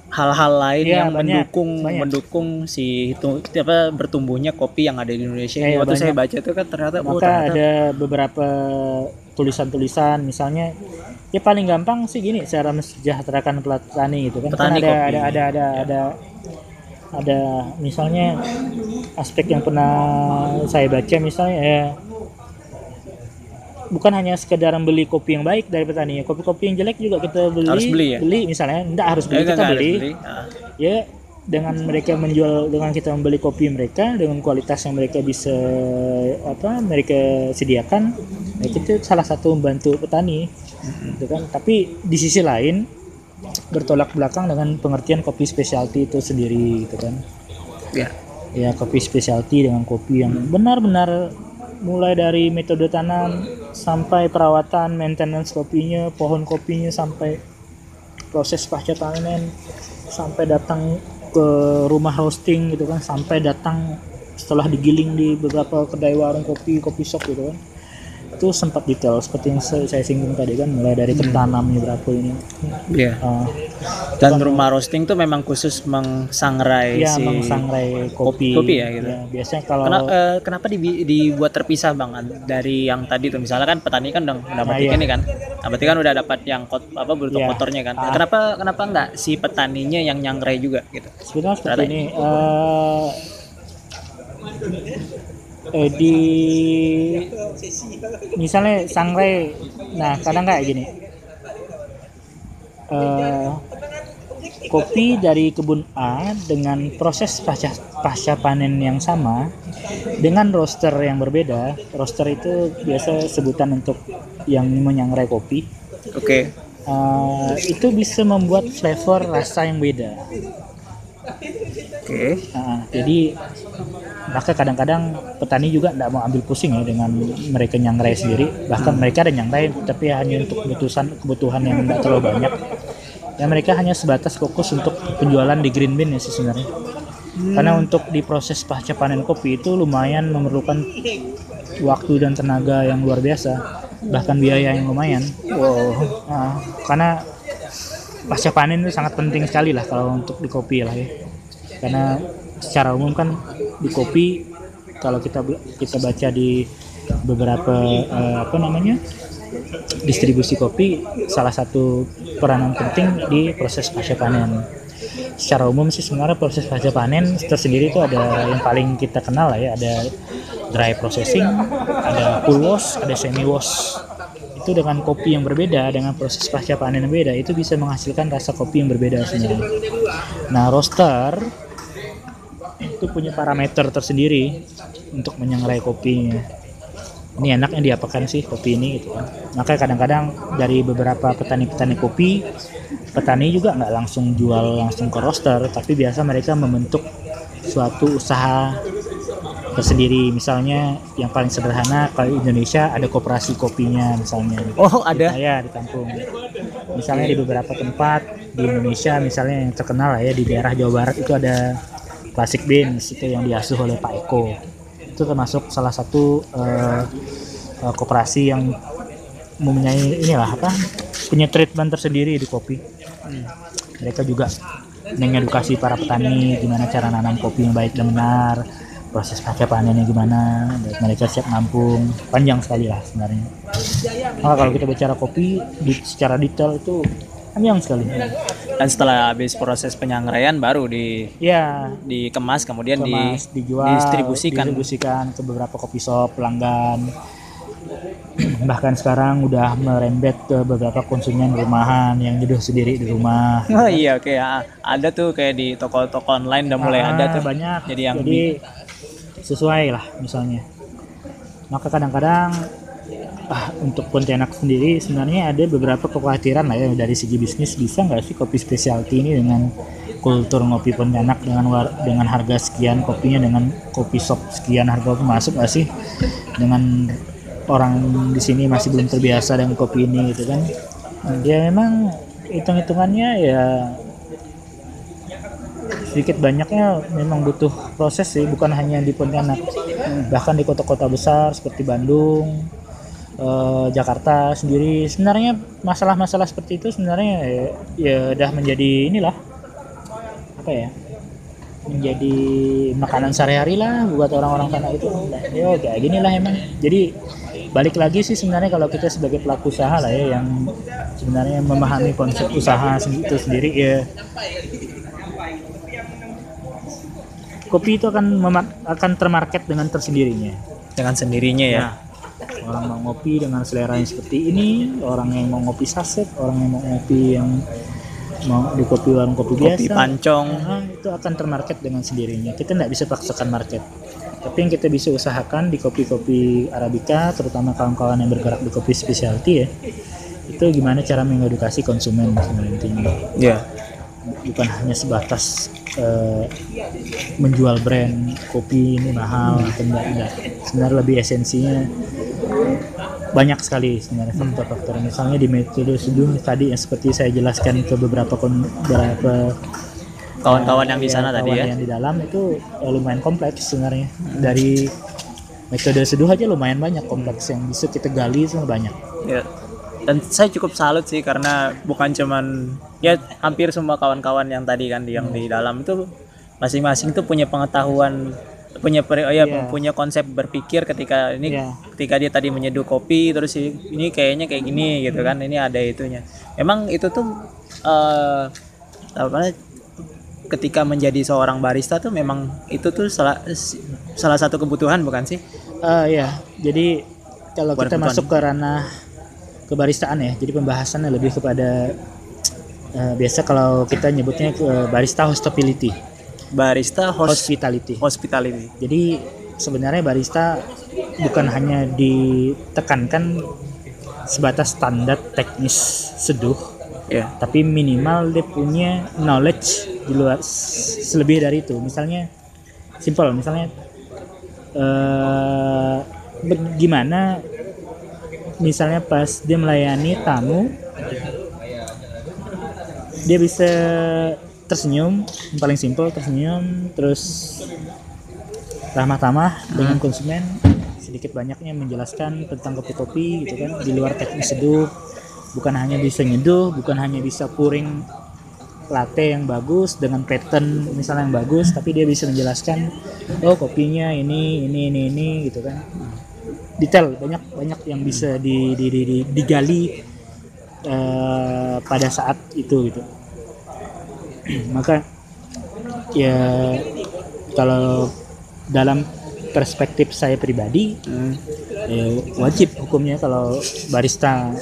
hal-hal lain Iya, yang banyak, mendukung banyak. mendukung si itu apa bertumbuhnya kopi yang ada di Indonesia. Iya, iya, Waktu saya banyak. baca itu kan ternyata oh, Maka ternyata ada beberapa tulisan-tulisan misalnya ya paling gampang sih gini cara mensejahterakan petani gitu kan. Kan Petani ada, kopi. ada ada ada ada ada misalnya aspek yang pernah saya baca misalnya ya bukan hanya sekedar membeli kopi yang baik dari petani ya kopi-kopi yang jelek juga kita beli Harus beli ya? misalnya enggak harus beli Eh, kita nggak harus beli beli. Ah. ya dengan mereka menjual dengan kita membeli kopi mereka dengan kualitas yang mereka bisa apa mereka sediakan nah itu salah satu membantu petani gitu kan tapi di sisi lain bertolak belakang dengan pengertian kopi specialty itu sendiri gitu kan Iya. ya kopi specialty dengan kopi yang benar-benar mulai dari metode tanam sampai perawatan maintenance kopinya pohon kopinya sampai proses pasca panen sampai datang ke rumah roasting gitu kan sampai datang setelah digiling di beberapa kedai warung kopi kopi shop gitu kan itu sempat detail seperti yang saya, singgung tadi kan mulai dari tertanamnya berapa ini Iya. uh, Dan rumah roasting tuh memang khusus mengsangrai ya si mengsangrai kopi kopi ya, gitu. biasanya kalau Kena- eh, kenapa dibi- dibuat terpisah bang dari yang tadi tuh misalnya kan petani kan udah udah Nah, metik iya. ini kan nah, berarti kan udah dapat yang kot, apa bentuk Iya. kotornya kan Ah. kenapa kenapa nggak si petaninya yang nyangrai juga gitu sebenarnya seperti Ternyata- ini eh, eh, di misalnya sangrai nah kadang kayak gini eh, kopi dari kebun A dengan proses pasca pasca panen yang sama dengan roster yang berbeda roster itu biasa sebutan untuk yang menyangrai kopi Oke. Eh, itu bisa membuat flavor rasa yang beda Oke. Nah, jadi maka kadang-kadang petani juga tidak mau ambil pusing ya dengan mereka nyangrai sendiri. Bahkan mereka ada nyangrai tapi hanya untuk kebutuhan kebutuhan yang tidak terlalu banyak. Ya mereka hanya sebatas fokus untuk penjualan di green bean ya sih sebenarnya. Karena untuk di proses pasca panen kopi itu lumayan memerlukan waktu dan tenaga yang luar biasa, bahkan biaya yang lumayan. Wow. Nah, karena pasca panen itu sangat penting sekali lah kalau untuk di kopi lah ya karena secara umum kan di kopi. Kalau kita kita baca di beberapa eh, apa namanya distribusi kopi salah satu peranan penting di proses pasca panen. Secara umum sih sebenarnya proses pasca panen tersendiri itu ada yang paling kita kenal lah ya ada dry processing ada full wash ada semi wash. Itu dengan kopi yang berbeda dengan proses pasca panen yang beda itu bisa menghasilkan rasa kopi yang berbeda sebenarnya. Nah roaster itu punya parameter tersendiri untuk menyangrai kopinya. Ini enaknya diapakan sih kopi ini gitu kan. Maka kadang-kadang dari beberapa petani-petani kopi petani juga nggak langsung jual langsung ke roaster tapi biasa mereka membentuk suatu usaha tersendiri. Misalnya yang paling sederhana kalau di Indonesia ada koperasi kopinya misalnya. Oh, ada. ya di kampung. Misalnya di beberapa tempat di Indonesia misalnya yang terkenal lah ya di daerah Jawa Barat itu ada Classic Beans itu yang diasuh oleh Pak Eko. Itu termasuk salah satu eh, eh, koperasi yang mempunyai inilah apa punya treatment tersendiri di kopi. Mereka juga mengedukasi para petani gimana cara nanam kopi yang baik dan benar proses pasca panennya gimana mereka siap nampung. Panjang sekali lah sebenarnya. Maka kalau kita bicara kopi di, secara detail itu panjang sekali Dan setelah habis proses penyangraian baru di ya dikemas kemudian kemas, di dijual didistribusikan. distribusikan ke beberapa kopi shop pelanggan bahkan sekarang udah merembet ke beberapa konsumen rumahan yang jodoh sendiri di rumah Oh iya oke ya. Ada tuh kayak di toko-toko online udah mulai Ah, ada tuh. banyak Jadi yang jadi sesuai lah misalnya maka kadang-kadang ah, untuk Pontianak sendiri sebenarnya ada beberapa kekhawatiran lah ya. Dari segi bisnis bisa nggak sih kopi specialty ini dengan kultur ngopi Pontianak dengan war- dengan harga sekian kopinya dengan kopi shop sekian harga kopi masuk nggak sih? Dengan orang di sini masih belum terbiasa dengan kopi ini gitu kan. Dia memang hitung-hitungannya ya sedikit banyaknya memang butuh proses sih bukan hanya di Pontianak. Bahkan di kota-kota besar seperti Bandung eh, Jakarta sendiri. Sebenarnya masalah-masalah seperti itu sebenarnya ya, ya udah menjadi inilah apa ya menjadi makanan sehari-hari lah buat orang-orang sana itu. Ya kayak gini lah emang. Jadi balik lagi sih sebenarnya kalau kita sebagai pelaku usaha lah ya yang sebenarnya memahami konsep usaha itu sendiri ya. Kopi itu akan akan termarket dengan tersendirinya. Dengan sendirinya ya. Nah, orang mau ngopi dengan selera yang seperti ini, orang yang mau ngopi saset, orang yang mau ngopi yang mau di kopi warung kopi, Kopi biasa, pancong. nah, itu akan termarket dengan sendirinya. Kita nggak bisa paksakan market. Tapi yang kita bisa usahakan di kopi-kopi Arabica, terutama kawan-kawan yang bergerak di kopi specialty ya, itu gimana cara mengedukasi konsumen sebenarnya intinya. Ya. Bukan hanya sebatas eh, menjual brand kopi ini mahal atau enggak, enggak. Sebenarnya lebih esensinya banyak sekali sebenarnya faktor-faktor. Misalnya di metode seduh tadi yang seperti saya jelaskan ke beberapa beberapa Kawan-kawan yang di sana tadi ya. yang di dalam itu eh, lumayan kompleks sebenarnya. Dari metode seduh aja lumayan banyak kompleks yang bisa kita gali itu banyak. Ya. Dan saya cukup salut sih karena bukan cuman ya hampir semua kawan-kawan yang tadi kan yang di dalam itu masing-masing tuh punya pengetahuan punya oh ya, Iya. punya konsep berpikir ketika ini Iya. ketika dia tadi menyeduh kopi terus ini kayaknya kayak gini gitu kan ini ada itunya memang itu tuh eh apa namanya, ketika menjadi seorang barista tuh memang itu tuh salah salah satu kebutuhan bukan sih Eh, ya, jadi kalau Bukan kita kebutuhan. masuk ke ranah kebaristaan ya, jadi pembahasannya lebih kepada eh, biasa kalau kita nyebutnya ke barista hospitality, barista hos hospitality. hospitality Jadi sebenarnya barista bukan hanya ditekankan sebatas standar teknis seduh, ya tapi minimal dia punya knowledge di luar selebih dari itu. Misalnya simple, misalnya eh bagaimana misalnya pas dia melayani tamu dia bisa tersenyum yang paling simpel tersenyum terus ramah-tamah dengan konsumen sedikit banyaknya menjelaskan tentang kopi-kopi gitu kan di luar teknis seduh bukan hanya bisa nyeduh bukan hanya bisa pouring latte yang bagus dengan pattern misalnya yang bagus tapi dia bisa menjelaskan oh kopinya ini ini ini ini gitu kan. Detail banyak banyak yang bisa di, di- di- di- digali eh, pada saat itu gitu maka ya kalau dalam perspektif saya pribadi Hmm. ya wajib hukumnya kalau barista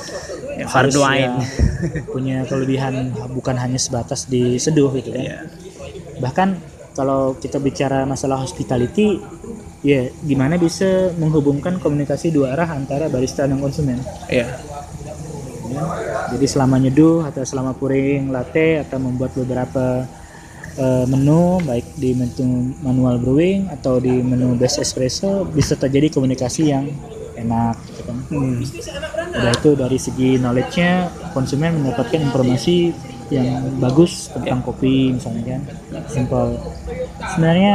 Ya, harus ya punya kelebihan bukan hanya sebatas di seduh gitu kan Iya. bahkan kalau kita bicara masalah hospitality ya gimana bisa menghubungkan komunikasi dua arah antara barista dan konsumen Iya. ya. Jadi selama nyeduh atau selama pouring latte atau membuat beberapa eh, menu baik di menu manual brewing atau di menu best espresso bisa terjadi komunikasi yang enak gitu kan. Hmm. udah itu dari segi knowledge-nya konsumen mendapatkan informasi yang bagus tentang kopi misalnya kan simple sebenarnya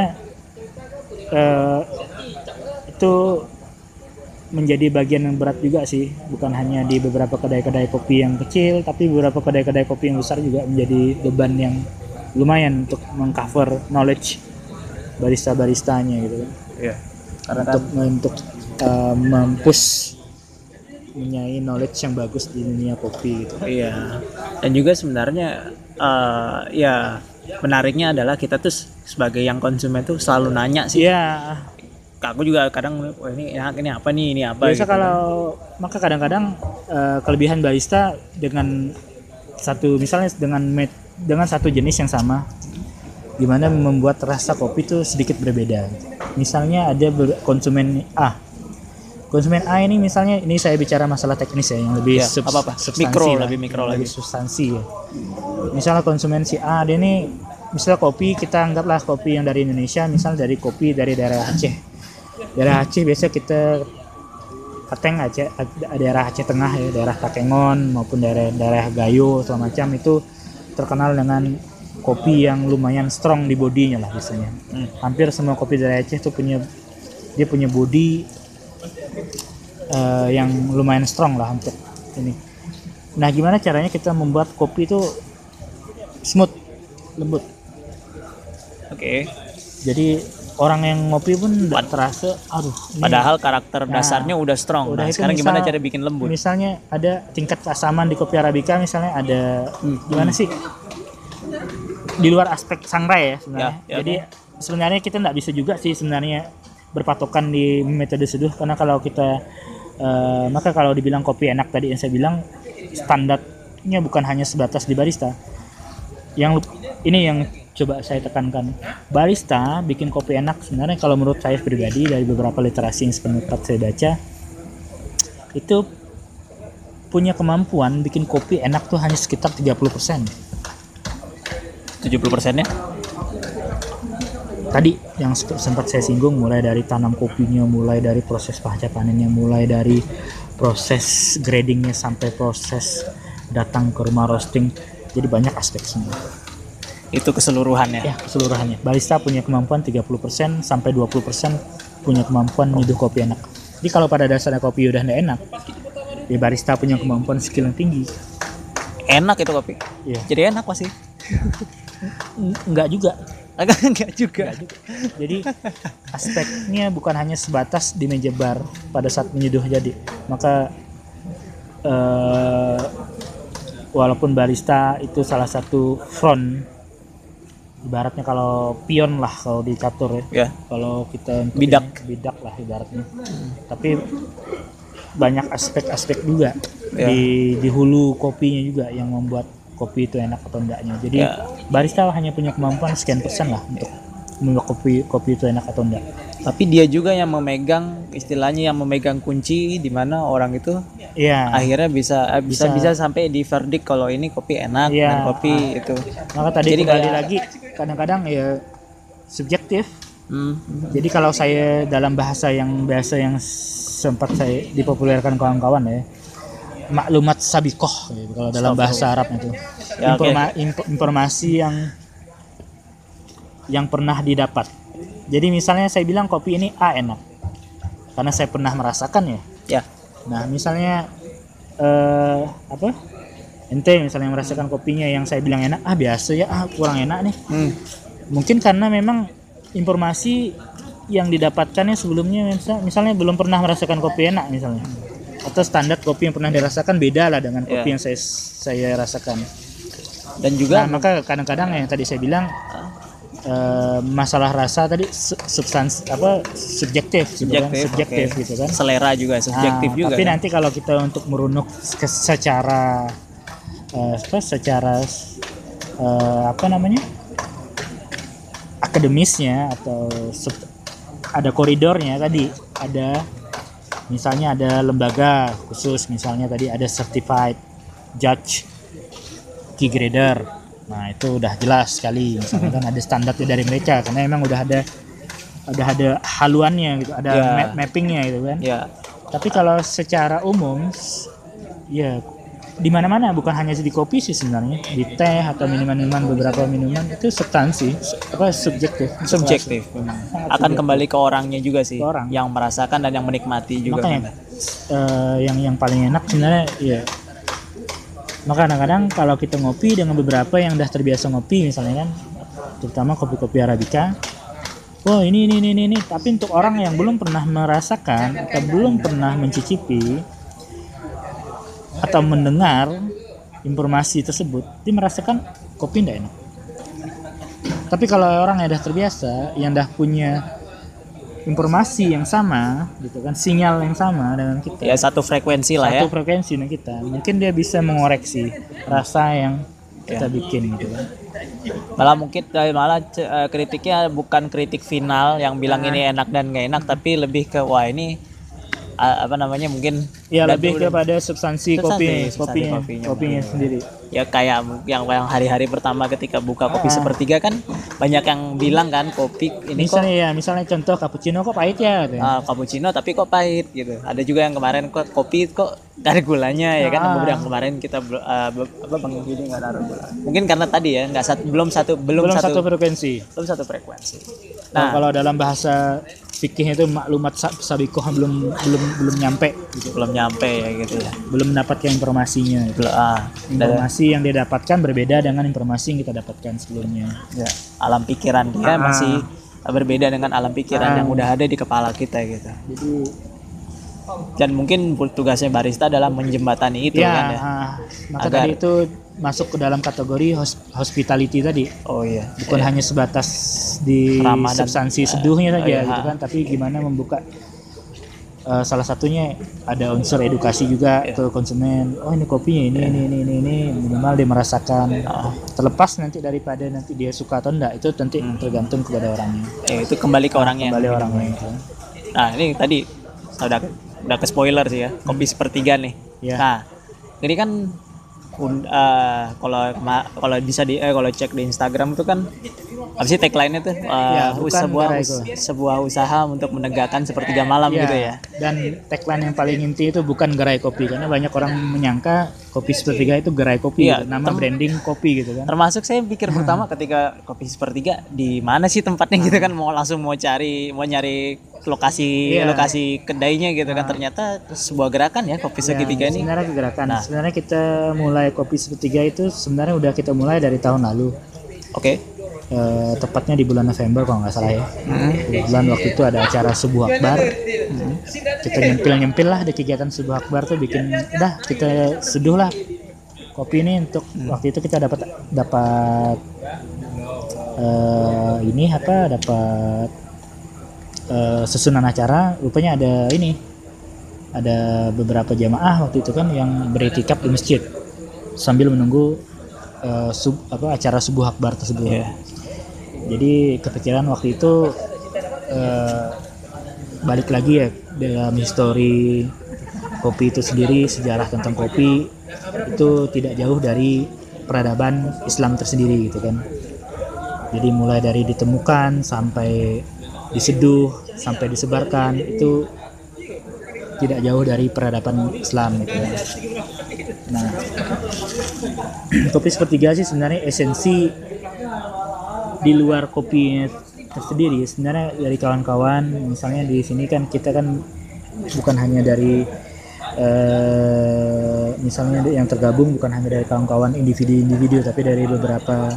eh, itu menjadi bagian yang berat juga sih bukan hanya di beberapa kedai-kedai kopi yang kecil tapi beberapa kedai-kedai kopi yang besar juga menjadi beban yang lumayan untuk mengcover knowledge barista-baristanya gitu kan Iya. Karena kan untuk untuk uh, mempush menyai knowledge yang bagus di dunia kopi gitu. Iya. Dan juga sebenarnya eh, ya menariknya adalah kita tuh sebagai yang konsumen tuh selalu nanya sih. Iya, Aku juga kadang wah ini enak, ini apa nih, ini apa biasa gitu kan. kalau maka kadang-kadang uh, kelebihan barista dengan satu misalnya dengan met- dengan satu jenis yang sama gimana membuat rasa kopi itu sedikit berbeda. Misalnya ada ber- konsumen A. Konsumen A ini misalnya ini saya bicara masalah teknis ya yang lebih Ya, subs- apa-apa. substansi Mikro, lah, lebih mikro lagi. substansi ya. Misalnya konsumen si A dia ini misalnya kopi kita anggaplah kopi yang dari Indonesia, misal dari kopi dari daerah Aceh. Daerah Aceh biasa kita Kateng Aceh, daerah Aceh Tengah ya, daerah Takengon maupun daerah daerah Gayo segala macam itu terkenal dengan kopi yang lumayan strong di bodinya lah biasanya. Hmm. Hampir semua kopi dari Aceh tuh punya dia punya body eh, yang lumayan strong lah untuk ini. Nah, gimana caranya kita membuat kopi itu smooth, lembut. Oke. Jadi orang yang ngopi pun nggak terasa, aduh. ini Padahal karakter Nah, dasarnya udah strong. udah nah, sekarang gimana misal- cara bikin lembut? Misalnya ada tingkat keasaman di kopi arabica misalnya ada gimana sih? Di luar aspek sangrai ya sebenarnya. Ya, ya, Jadi sebenarnya kita nggak bisa juga sih sebenarnya berpatokan di metode seduh karena kalau kita eh, maka kalau dibilang kopi enak tadi yang saya bilang standarnya bukan hanya sebatas di barista. Yang ini yang coba saya tekankan. Barista bikin kopi enak sebenarnya kalau menurut saya pribadi dari beberapa literasi yang sempat saya baca itu punya kemampuan bikin kopi enak tuh hanya sekitar 30%. 70 persennya? Tadi yang sempat saya singgung mulai dari tanam kopinya, mulai dari proses pasca panennya, mulai dari proses gradingnya sampai proses datang ke rumah roasting. Jadi banyak aspek semua. Itu keseluruhannya. Ya, keseluruhannya. Barista punya kemampuan 30% sampai 20% punya kemampuan nyeduh kopi enak. Jadi kalau pada dasarnya kopi udah nggak enak, ya barista punya kemampuan skill yang tinggi. Enak itu kopi. Iya. Jadi enak pasti. N- Nggak juga. Enggak juga. Jadi aspeknya bukan hanya sebatas di meja bar pada saat menyeduh jadi. Maka eh, walaupun barista itu salah satu front ibaratnya kalau pion lah kalau di catur ya Ya. kalau kita Bidak. ini, bidak lah ibaratnya tapi banyak aspek-aspek juga Ya. di di hulu kopinya juga yang membuat kopi itu enak atau enggaknya jadi Ya. barista hanya punya kemampuan sekian persen lah untuk membuat kopi kopi itu enak atau enggak Tapi dia juga yang memegang istilahnya yang memegang kunci di mana orang itu Iya akhirnya bisa eh, bisa Bisa. bisa sampai di verdict kalau ini kopi enak Iya. dan kopi itu. maka tadi Jadi kembali kayak- lagi kadang-kadang ya subjektif Hmm. Jadi kalau saya dalam bahasa yang biasa yang sempat saya dipopulerkan kawan-kawan ya, maklumat sabikoh gitu, kalau dalam bahasa Arab itu. Ya. Informa- info- informasi yang yang pernah didapat. Jadi misalnya saya bilang kopi ini A enak. Karena saya pernah merasakan ya. Ya. Nah, misalnya eh apa? Ente misalnya merasakan kopinya yang saya bilang enak, ah biasa ya, ah kurang enak nih Hmm. mungkin karena memang informasi yang didapatkannya sebelumnya misal- misalnya belum pernah merasakan kopi enak misalnya atau standar kopi yang pernah dirasakan beda lah dengan kopi Iya. yang saya saya rasakan. Dan juga Nah maka kadang-kadang yang tadi saya bilang eh, masalah rasa tadi su- substansi apa subjektif gitu kan subjektif, subjektif oke. gitu kan. selera juga subjektif Nah, juga. Tapi kan? nanti kalau kita untuk merunuk ke secara eh, apa secara eh, apa namanya akademisnya atau sub- ada koridornya tadi ada misalnya ada lembaga khusus misalnya tadi ada certified judge key grader nah itu udah jelas sekali misalnya kan ada standarnya dari mereka karena emang udah ada udah ada haluannya gitu ada Ya. map- mappingnya gitu kan ya tapi kalau secara umum ya di mana-mana bukan hanya di kopi sih sebenarnya di teh atau minuman-minuman beberapa minuman itu substansi su- apa subjektif subjektif memang. Akan subjektif. kembali ke orangnya juga sih. Ke orang. Yang merasakan dan yang menikmati juga. makanya kan. eh, yang yang paling enak sebenarnya ya maka kadang-kadang kalau kita ngopi dengan beberapa yang udah terbiasa ngopi misalnya kan terutama kopi-kopi arabica oh ini ini ini ini, tapi untuk orang yang belum pernah merasakan atau belum pernah mencicipi atau mendengar informasi tersebut dia merasakan kopi tidak enak. Tapi kalau orang yang udah terbiasa yang udah punya informasi yang sama gitu kan sinyal yang sama dengan kita Ya satu frekuensi lah ya. satu frekuensi dengan kita mungkin dia bisa mengoreksi rasa yang kita Ya. bikin gitu kan Malah mungkin eh, malah eh, kritiknya bukan kritik final yang bilang ini enak dan nggak enak tapi lebih ke wah ini apa namanya mungkin ya lebih udah- kepada substansi, Substansi, kopi substansi kopinya kopinya. kopinya sendiri ya kayak yang yang hari-hari pertama ketika buka kopi Ah. sepertiga kan banyak yang bilang kan kopi ini kok misalnya ya misalnya contoh cappuccino kok pahit ya gitu ah, cappuccino tapi kok pahit gitu. Ada juga yang kemarin kok kopi kok gak ada gulanya ya kan. Ah. Beberapa yang kemarin kita be- apa Yudi nggak naruh gula. Mungkin karena tadi ya nggak satu belum satu belum, belum satu satu, frekuensi belum satu frekuensi. nah, Nah, kalau dalam bahasa fikih itu maklumat sa- sabikoh belum belum belum nyampe gitu belum nyampe ya gitu ya. belum mendapatkan informasinya gitu. Belum ah, dan- informasi yang dia dapatkan berbeda dengan informasi yang kita dapatkan sebelumnya ya, alam pikiran dia Ah. masih berbeda dengan alam pikiran Ah. yang udah ada di kepala kita gitu. jadi Dan mungkin tugasnya barista adalah menjembatani itu ya, kan ya. ah, maka Agar- tadi itu masuk ke dalam kategori hos- hospitality tadi Oh iya. bukan Iya. hanya sebatas di Ramah dan- substansi seduhnya oh saja iya. gitu kan tapi gimana membuka eh, salah satunya ada unsur edukasi juga Iya. ke konsumen oh ini kopinya ini ini ini ini ini minimal dia merasakan Ah. terlepas nanti daripada nanti dia suka atau enggak itu nanti Hmm. tergantung kepada orangnya Ya, itu kembali ke orangnya. kembali orangnya Nah ini tadi udah udah ke spoiler sih ya kopi sepertiga nih. Ya. Nah ini kan eh, kalau kalau bisa di eh, kalau cek di Instagram itu kan apa sih tagline-nya tuh Eh, Ya, bukan sebuah us- itu. sebuah usaha untuk menegakkan sepertiga malam Ya, gitu ya. dan tagline yang paling inti itu bukan gerai kopi karena banyak orang menyangka kopi sepertiga itu gerai kopi Iya, gitu. nama branding kopi gitu kan Termasuk saya pikir pertama ketika kopi sepertiga di mana sih tempatnya gitu kan mau langsung mau cari mau nyari lokasi Iya. lokasi kedainya gitu kan ternyata sebuah gerakan ya kopi Ya, segitiga ini. sebenarnya kegerakan. Nah. Sebenarnya kita mulai kopi sepertiga itu sebenarnya udah kita mulai dari tahun lalu. Oke. Eh, tepatnya di bulan November kalau nggak salah ya. Hmm. Kebetulan waktu itu ada acara subuh akbar. Kita nyempil-nyempil lah di kegiatan subuh akbar tuh bikin dah kita seduh lah kopi ini untuk Hmm. waktu itu kita dapat dapat eh, ini apa dapat eh, susunan acara rupanya ada ini. Ada beberapa jamaah waktu itu kan yang beritikaf di masjid. Sambil menunggu eh, sub, apa acara subuh akbar tersebut. Iya. jadi kepikiran waktu itu eh, balik lagi ya dalam histori kopi itu sendiri sejarah tentang kopi itu tidak jauh dari peradaban Islam tersendiri gitu kan. Jadi mulai dari ditemukan sampai diseduh sampai disebarkan itu tidak jauh dari peradaban Islam gitu ya. Nah, kopi sepertiga sih sebenarnya esensi di luar kopinya tersendiri sebenarnya dari kawan-kawan misalnya di sini kan kita kan bukan hanya dari eh, misalnya yang tergabung bukan hanya dari kawan-kawan individu-individu tapi dari beberapa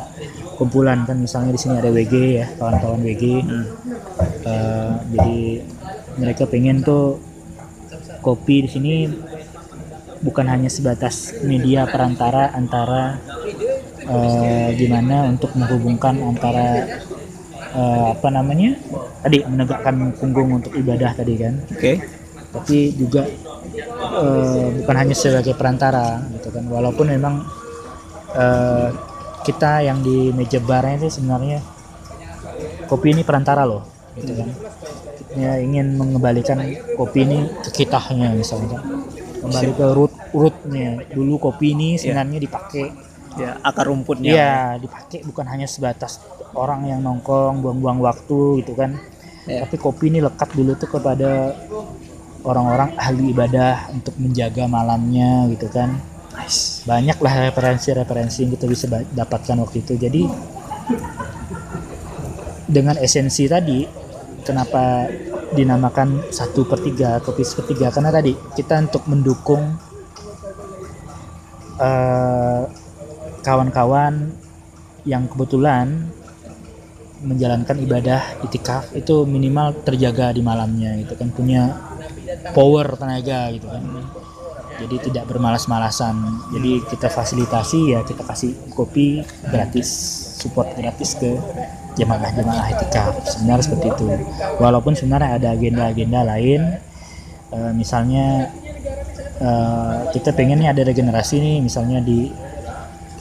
kumpulan. Kan misalnya di sini ada WG ya kawan-kawan WG Eh, jadi mereka pengen tuh kopi di sini bukan hanya sebatas media perantara antara eh, gimana untuk menghubungkan antara eh, apa namanya? Tadi menegakkan punggung untuk ibadah tadi kan. Oke. tapi juga eh, bukan hanya sebagai perantara gitu kan walaupun memang eh, kita yang di meja barnya itu sebenarnya kopi ini perantara loh gitu kan ya ingin mengembalikan kopi ini ke kitahnya misalnya kembali ke root rootnya dulu kopi ini sebenarnya dipakai Ya, akar rumputnya. Iya, dipakai bukan hanya sebatas orang yang nongkrong buang-buang waktu gitu kan. Iya. Tapi kopi ini lekat dulu tuh kepada orang-orang ahli ibadah untuk menjaga malamnya gitu kan. Nice. Banyak lah referensi-referensi yang kita bisa dapatkan waktu itu. Jadi dengan esensi tadi, kenapa dinamakan satu per tiga kopi sepertiga karena tadi kita untuk mendukung eh, kawan-kawan yang kebetulan menjalankan ibadah itikaf itu minimal terjaga di malamnya gitu kan punya power tenaga gitu kan. Jadi tidak bermalas-malasan. Jadi kita fasilitasi ya kita kasih kopi gratis support gratis ke jemaah-jemaah itikaf sebenarnya seperti itu. Walaupun sebenarnya ada agenda-agenda lain. Eh, misalnya eh, kita pengennya ada regenerasi nih. Misalnya di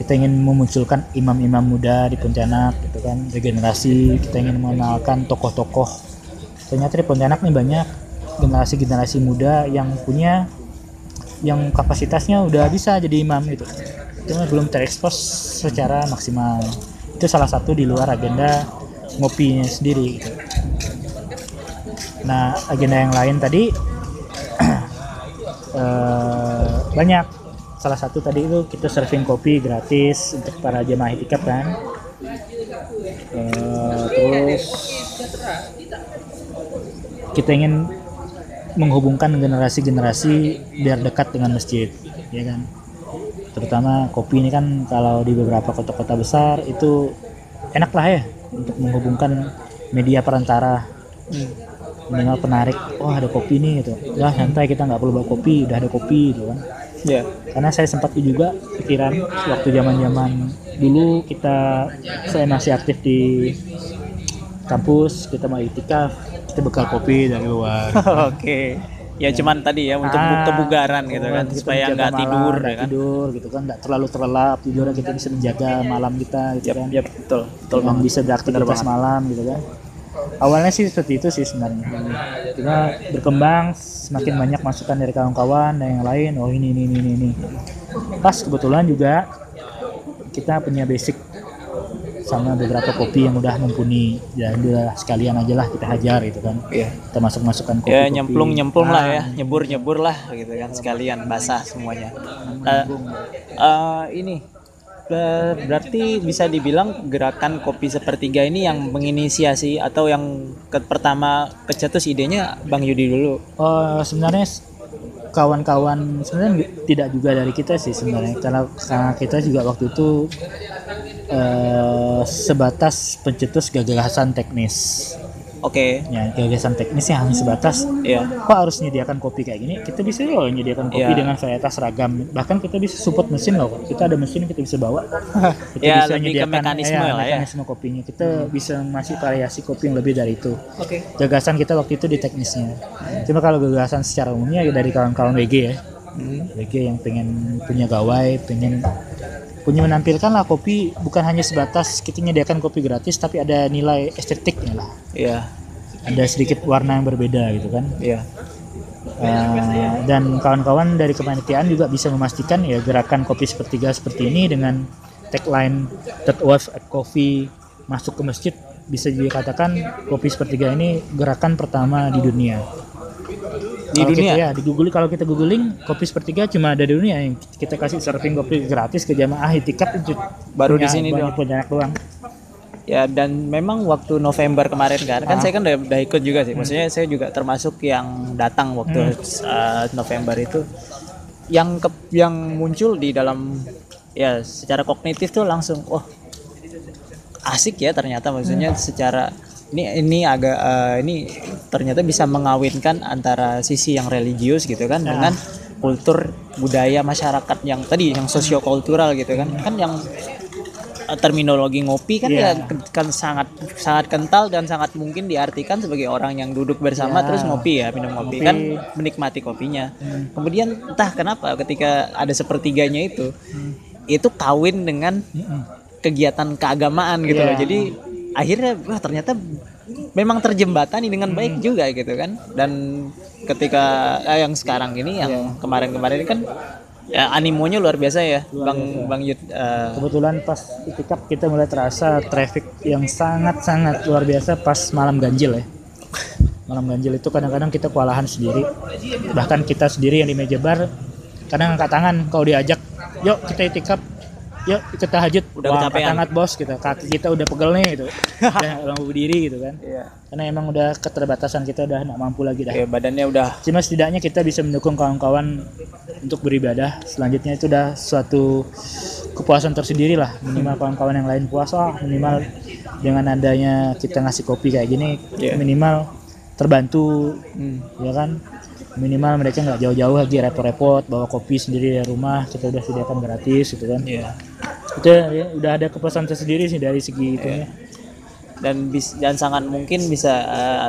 kita ingin memunculkan imam-imam muda di Pontianak gitu kan. Regenerasi kita ingin mengenalkan tokoh-tokoh. Ternyata di Pontianak nih banyak generasi-generasi muda yang punya yang kapasitasnya udah bisa jadi imam gitu. Itu mah belum terekspos secara maksimal. Itu salah satu di luar agenda ngopinya sendiri. Gitu. nah agenda yang lain tadi eh, banyak. Salah satu tadi itu kita serving kopi gratis untuk para jemaah itikaf kan. Eh, terus kita ingin menghubungkan generasi-generasi biar dekat dengan masjid ya kan? Terutama kopi ini kan kalau di beberapa kota-kota besar itu enak lah ya untuk menghubungkan media perantara. Minimal penarik wah ada kopi nih gitu. Lah santai kita nggak perlu bawa kopi udah ada kopi gitu kan. Ya. karena saya sempat juga pikiran waktu zaman zaman dulu kita saya masih aktif di kampus kita mau itikaf kita bekal kopi dari luar Oke. Ya cuman tadi ya untuk Ah, kebugaran gitu kan kita supaya nggak malam, tidur nggak ya kan. tidur gitu kan nggak terlalu terlelap tidurnya kita bisa menjaga malam kita gitu Yap, kan yap, betul. Betul banget. bisa beraktivitas malam gitu kan awalnya sih seperti itu sih sebenarnya cuma berkembang semakin banyak masukan dari kawan-kawan dan yang lain oh ini ini ini, ini. pas kebetulan juga kita punya basic sama beberapa kopi yang udah mumpuni ya udah sekalian aja lah kita hajar gitu kan Iya. kita masuk masukkan kopi Ya nyemplung nyemplung lah Ah. ya, nyebur nyebur lah gitu kan sekalian basah semuanya. Eh, eh, ini ber- berarti bisa dibilang gerakan kopi sepertiga ini yang menginisiasi atau yang ke pertama kecetus idenya Bang Yudi dulu. Oh, sebenarnya kawan-kawan sebenarnya tidak juga dari kita sih sebenarnya karena, karena kita juga waktu itu eh, sebatas pencetus gagasan teknis Oke. Ya, gagasan teknisnya hanya sebatas Iya. kok harus menyediakan kopi kayak gini kita bisa loh menyediakan kopi Iya. dengan varietas ragam bahkan kita bisa support mesin loh kita ada mesin kita bisa bawa kita Ya, bisa lebih ke menyediakan mekanisme ya, lah ya. mekanisme kopinya kita bisa masih variasi kopi yang lebih dari itu Oke. gagasan kita waktu itu di teknisnya cuma kalau gagasan secara umumnya ya dari kawan-kawan WG ya Hmm. WG yang pengen punya gawai pengen punya menampilkan lah kopi bukan hanya sebatas kita menyediakan kopi gratis tapi ada nilai estetiknya lah Iya. ada sedikit warna yang berbeda gitu kan Iya. Uh, dan kawan-kawan dari kepanitiaan juga bisa memastikan ya gerakan kopi sepertiga seperti ini dengan tagline third wave at coffee masuk ke masjid bisa dikatakan kopi sepertiga ini gerakan pertama di dunia. Di Kalau dunia? kita, ya di Google kalau kita googling kopi sepertiga cuma ada di dunia yang kita kasih serving kopi gratis ke jamaah itikaf itu Baru di sini doang. punya anak doang. Ya dan memang waktu November kemarin kan, kan Ah. saya kan udah, udah ikut juga sih. Maksudnya saya juga termasuk yang datang waktu Hmm. uh, November itu. Yang ke, yang muncul di dalam ya secara kognitif tuh langsung, wah asik ya ternyata. Maksudnya secara ini ini agak uh, ini ternyata bisa mengawinkan antara sisi yang religius gitu kan dengan kultur budaya masyarakat yang tadi yang sosiokultural gitu kan kan yang uh, terminologi ngopi kan Iya. ya ke- kan sangat sangat kental dan sangat mungkin diartikan sebagai orang yang duduk bersama Ya. terus ngopi ya minum Ngopi. kopi kan menikmati kopinya kemudian entah kenapa ketika ada sepertiganya itu itu kawin dengan Mm-mm. kegiatan keagamaan gitu Iya. loh jadi akhirnya wah ternyata memang terjembatani dengan baik juga gitu kan dan ketika eh, yang sekarang ini yang kemarin-kemarin ini kan ya animonya luar biasa ya bang bang Yud eh, Kebetulan pas itikaf kita mulai terasa traffic yang sangat-sangat luar biasa pas malam ganjil ya. Malam ganjil itu kadang-kadang kita kewalahan sendiri. Bahkan kita sendiri yang di meja bar kadang angkat tangan kalau diajak, "Yuk kita itikaf." Yuk ikut tahajud. Udah Wah, kecapean. bos gitu. Kaki kita udah pegel nih gitu. udah mampu berdiri gitu kan. Iya. Karena emang udah keterbatasan kita udah nggak mampu lagi dah. ya badannya udah Cuma setidaknya kita bisa mendukung kawan-kawan untuk beribadah. Selanjutnya itu udah suatu kepuasan tersendiri lah. Minimal kawan-kawan yang lain puasa, minimal dengan adanya kita ngasih kopi kayak gini, Iya. minimal terbantu, hmm, ya kan? Minimal mereka nggak jauh-jauh lagi repot-repot bawa kopi sendiri dari rumah, kita udah sediakan gratis gitu kan. iya. Itu ya, udah ada kepuasan tersendiri sih dari segi itunya. dan bis, dan sangat mungkin bisa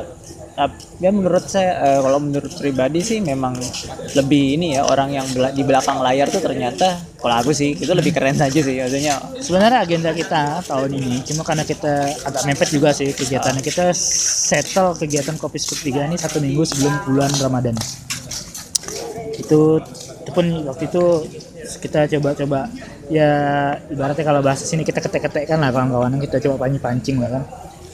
ap- ya menurut saya eh, kalau menurut pribadi sih memang lebih ini ya orang yang di belakang layar tuh ternyata kalau aku sih itu lebih keren saja sih maksudnya Sebenarnya agenda kita tahun ini, cuma karena kita agak mepet juga sih kegiatannya. Kita settle kegiatan kopi sepertiga ini satu minggu sebelum bulan Ramadan. Itu, itu pun waktu itu kita coba-coba ya ibaratnya kalau bahasa sini kita ketek-ketek kan lah kawan-kawan kita coba pancing-pancing lah kan.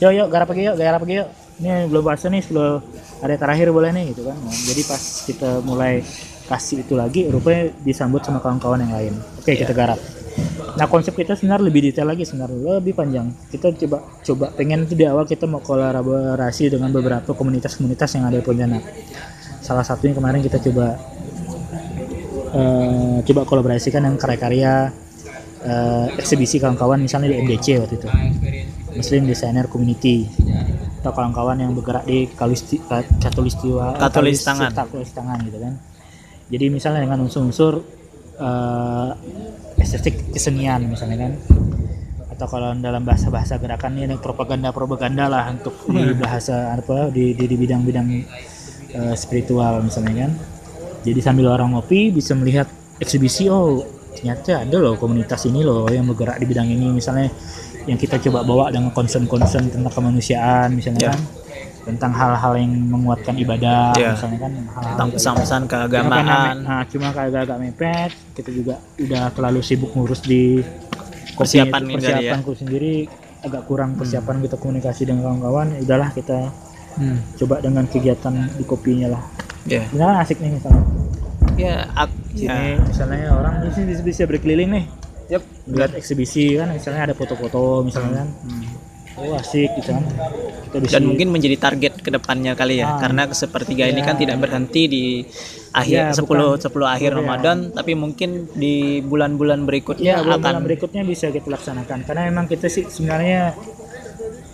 Yuk yuk garap lagi yuk, garap lagi yuk. Ini belum puasa nih sebelum ada terakhir boleh nih gitu kan. Nah, jadi pas kita mulai kasih itu lagi, rupanya disambut sama kawan-kawan yang lain. Oke kita garap. Nah konsep kita sebenarnya lebih detail lagi sebenarnya lebih panjang. Kita coba coba pengen itu di awal kita mau kolaborasi dengan beberapa komunitas-komunitas yang ada di Pontianak. Salah satunya kemarin kita coba eh, coba kolaborasikan dengan karya-karya eh, eksibisi kawan-kawan misalnya di MDC waktu itu Muslim Designer Community atau kawan-kawan yang bergerak di Kalusti, Ka- Katulistiwa Katulistangan. Katulistangan gitu kan. Jadi misalnya dengan unsur-unsur eh, estetik kesenian misalnya kan. Atau kalau dalam bahasa-bahasa gerakan ini ada propaganda-propaganda lah untuk di bahasa apa di di, di bidang-bidang eh, spiritual misalnya kan. Jadi sambil orang ngopi bisa melihat eksibisi oh ternyata ada loh komunitas ini loh yang bergerak di bidang ini. Misalnya yang kita coba bawa dengan concern-concern tentang kemanusiaan misalnya Ya. kan. Tentang hal-hal yang menguatkan ibadah Ya. misalnya kan hal-hal tentang pesan-pesan Cuma karena keagamaan. me- nah, cuma karena agak mepet kita juga udah terlalu sibuk ngurus di Persiapan itu, ya. persiapanku sendiri agak kurang persiapan kita komunikasi dengan kawan-kawan ya udahlah kita Hmm, coba dengan kegiatan di kopinya lah. Ya. Misalnya asik nih misalnya. Ya ak- Sini, ya. misalnya orang di sini bisa, bisa berkeliling nih Yep. lihat eksibisi kan misalnya ada foto-foto misalnya kan oh asik gitu kan kita bisa dan mungkin menjadi target ke depannya kali ya Ah. karena sepertiga ini kan Ya. tidak berhenti di Ya, akhir 10 bukan. 10 akhir Ya. Ramadan tapi mungkin di bulan-bulan berikutnya ya bulan akan berikutnya bisa kita laksanakan karena memang kita sih sebenarnya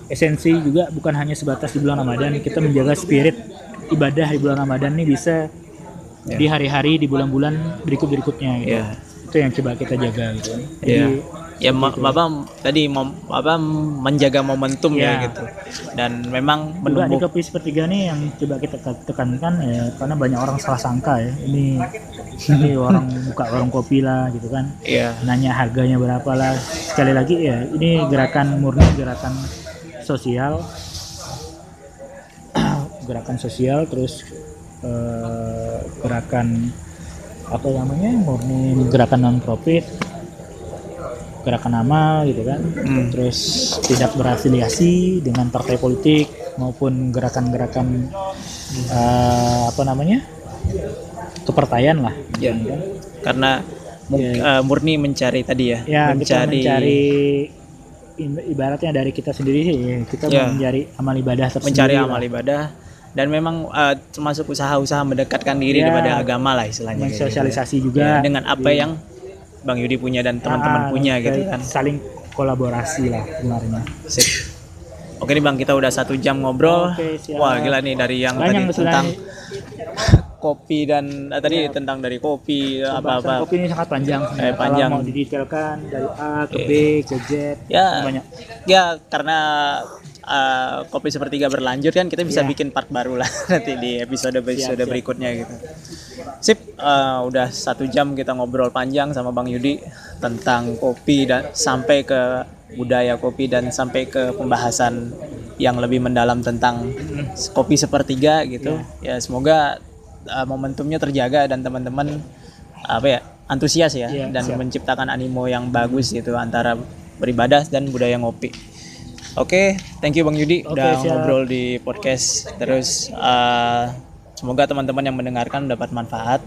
esensi juga bukan hanya sebatas di bulan Ramadan kita menjaga spirit ibadah di bulan Ramadan ini bisa Ya. di hari-hari di bulan-bulan berikut-berikutnya gitu. Ya. Itu yang coba kita jaga gitu jadi Iya. Ya, ma- Bapak tadi mem, apa menjaga momentum ya Iya. gitu. Dan memang juga di kopi sepertiga nih yang coba kita te- tekankan ya karena banyak orang salah sangka ya ini ini orang buka warung kopi lah gitu kan Iya. nanya harganya berapa lah sekali lagi ya ini gerakan murni gerakan sosial gerakan sosial terus eh, gerakan apa namanya murni gerakan non profit gerakan amal gitu kan Hmm. terus tidak berafiliasi dengan partai politik maupun gerakan-gerakan eh, apa namanya kepertayaan lah Ya. Karena mu- Iya. eh, murni mencari tadi ya, ya kita mencari mencari i- ibaratnya dari kita sendiri sih ya, kita Ya. mencari amal ibadah tersendiri mencari amal ibadah dan memang eh, termasuk usaha-usaha mendekatkan diri Ya. kepada agama lah istilahnya kayak gitu ya. mensosialisasi Ya, juga dengan apa Iya. yang Bang Yudi punya dan teman-teman Ah, punya gitu kan. saling kolaborasi lah sebenarnya Sip. Oke nih Bang, kita udah satu jam ngobrol. Oke, siap. Wah gila nih dari yang Banyak tadi tentang kopi dan eh, tadi tentang dari kopi apa-apa. kopi ini sangat panjang. Eh, panjang. kalau mau didetailkan dari A ke B ke Z Ya. banyak Ya karena eh, kopi sepertiga berlanjut kan kita bisa Ya. bikin part baru lah nanti di episode episode siap. berikutnya gitu. Sip, eh, udah satu jam kita ngobrol panjang sama Bang Yudi tentang kopi dan sampai ke budaya kopi dan sampai ke pembahasan yang lebih mendalam tentang kopi sepertiga gitu. Ya semoga eh, momentumnya terjaga dan teman-teman apa ya antusias ya Iya, dan siap. menciptakan animo yang bagus gitu antara beribadah dan budaya ngopi. Oke, thank you Bang Yudi Oke, udah siap. ngobrol di podcast. Terus uh, semoga teman-teman yang mendengarkan dapat manfaat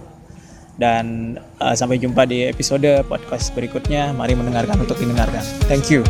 dan uh, sampai jumpa di episode podcast berikutnya. Mari mendengarkan untuk didengarkan. Thank you.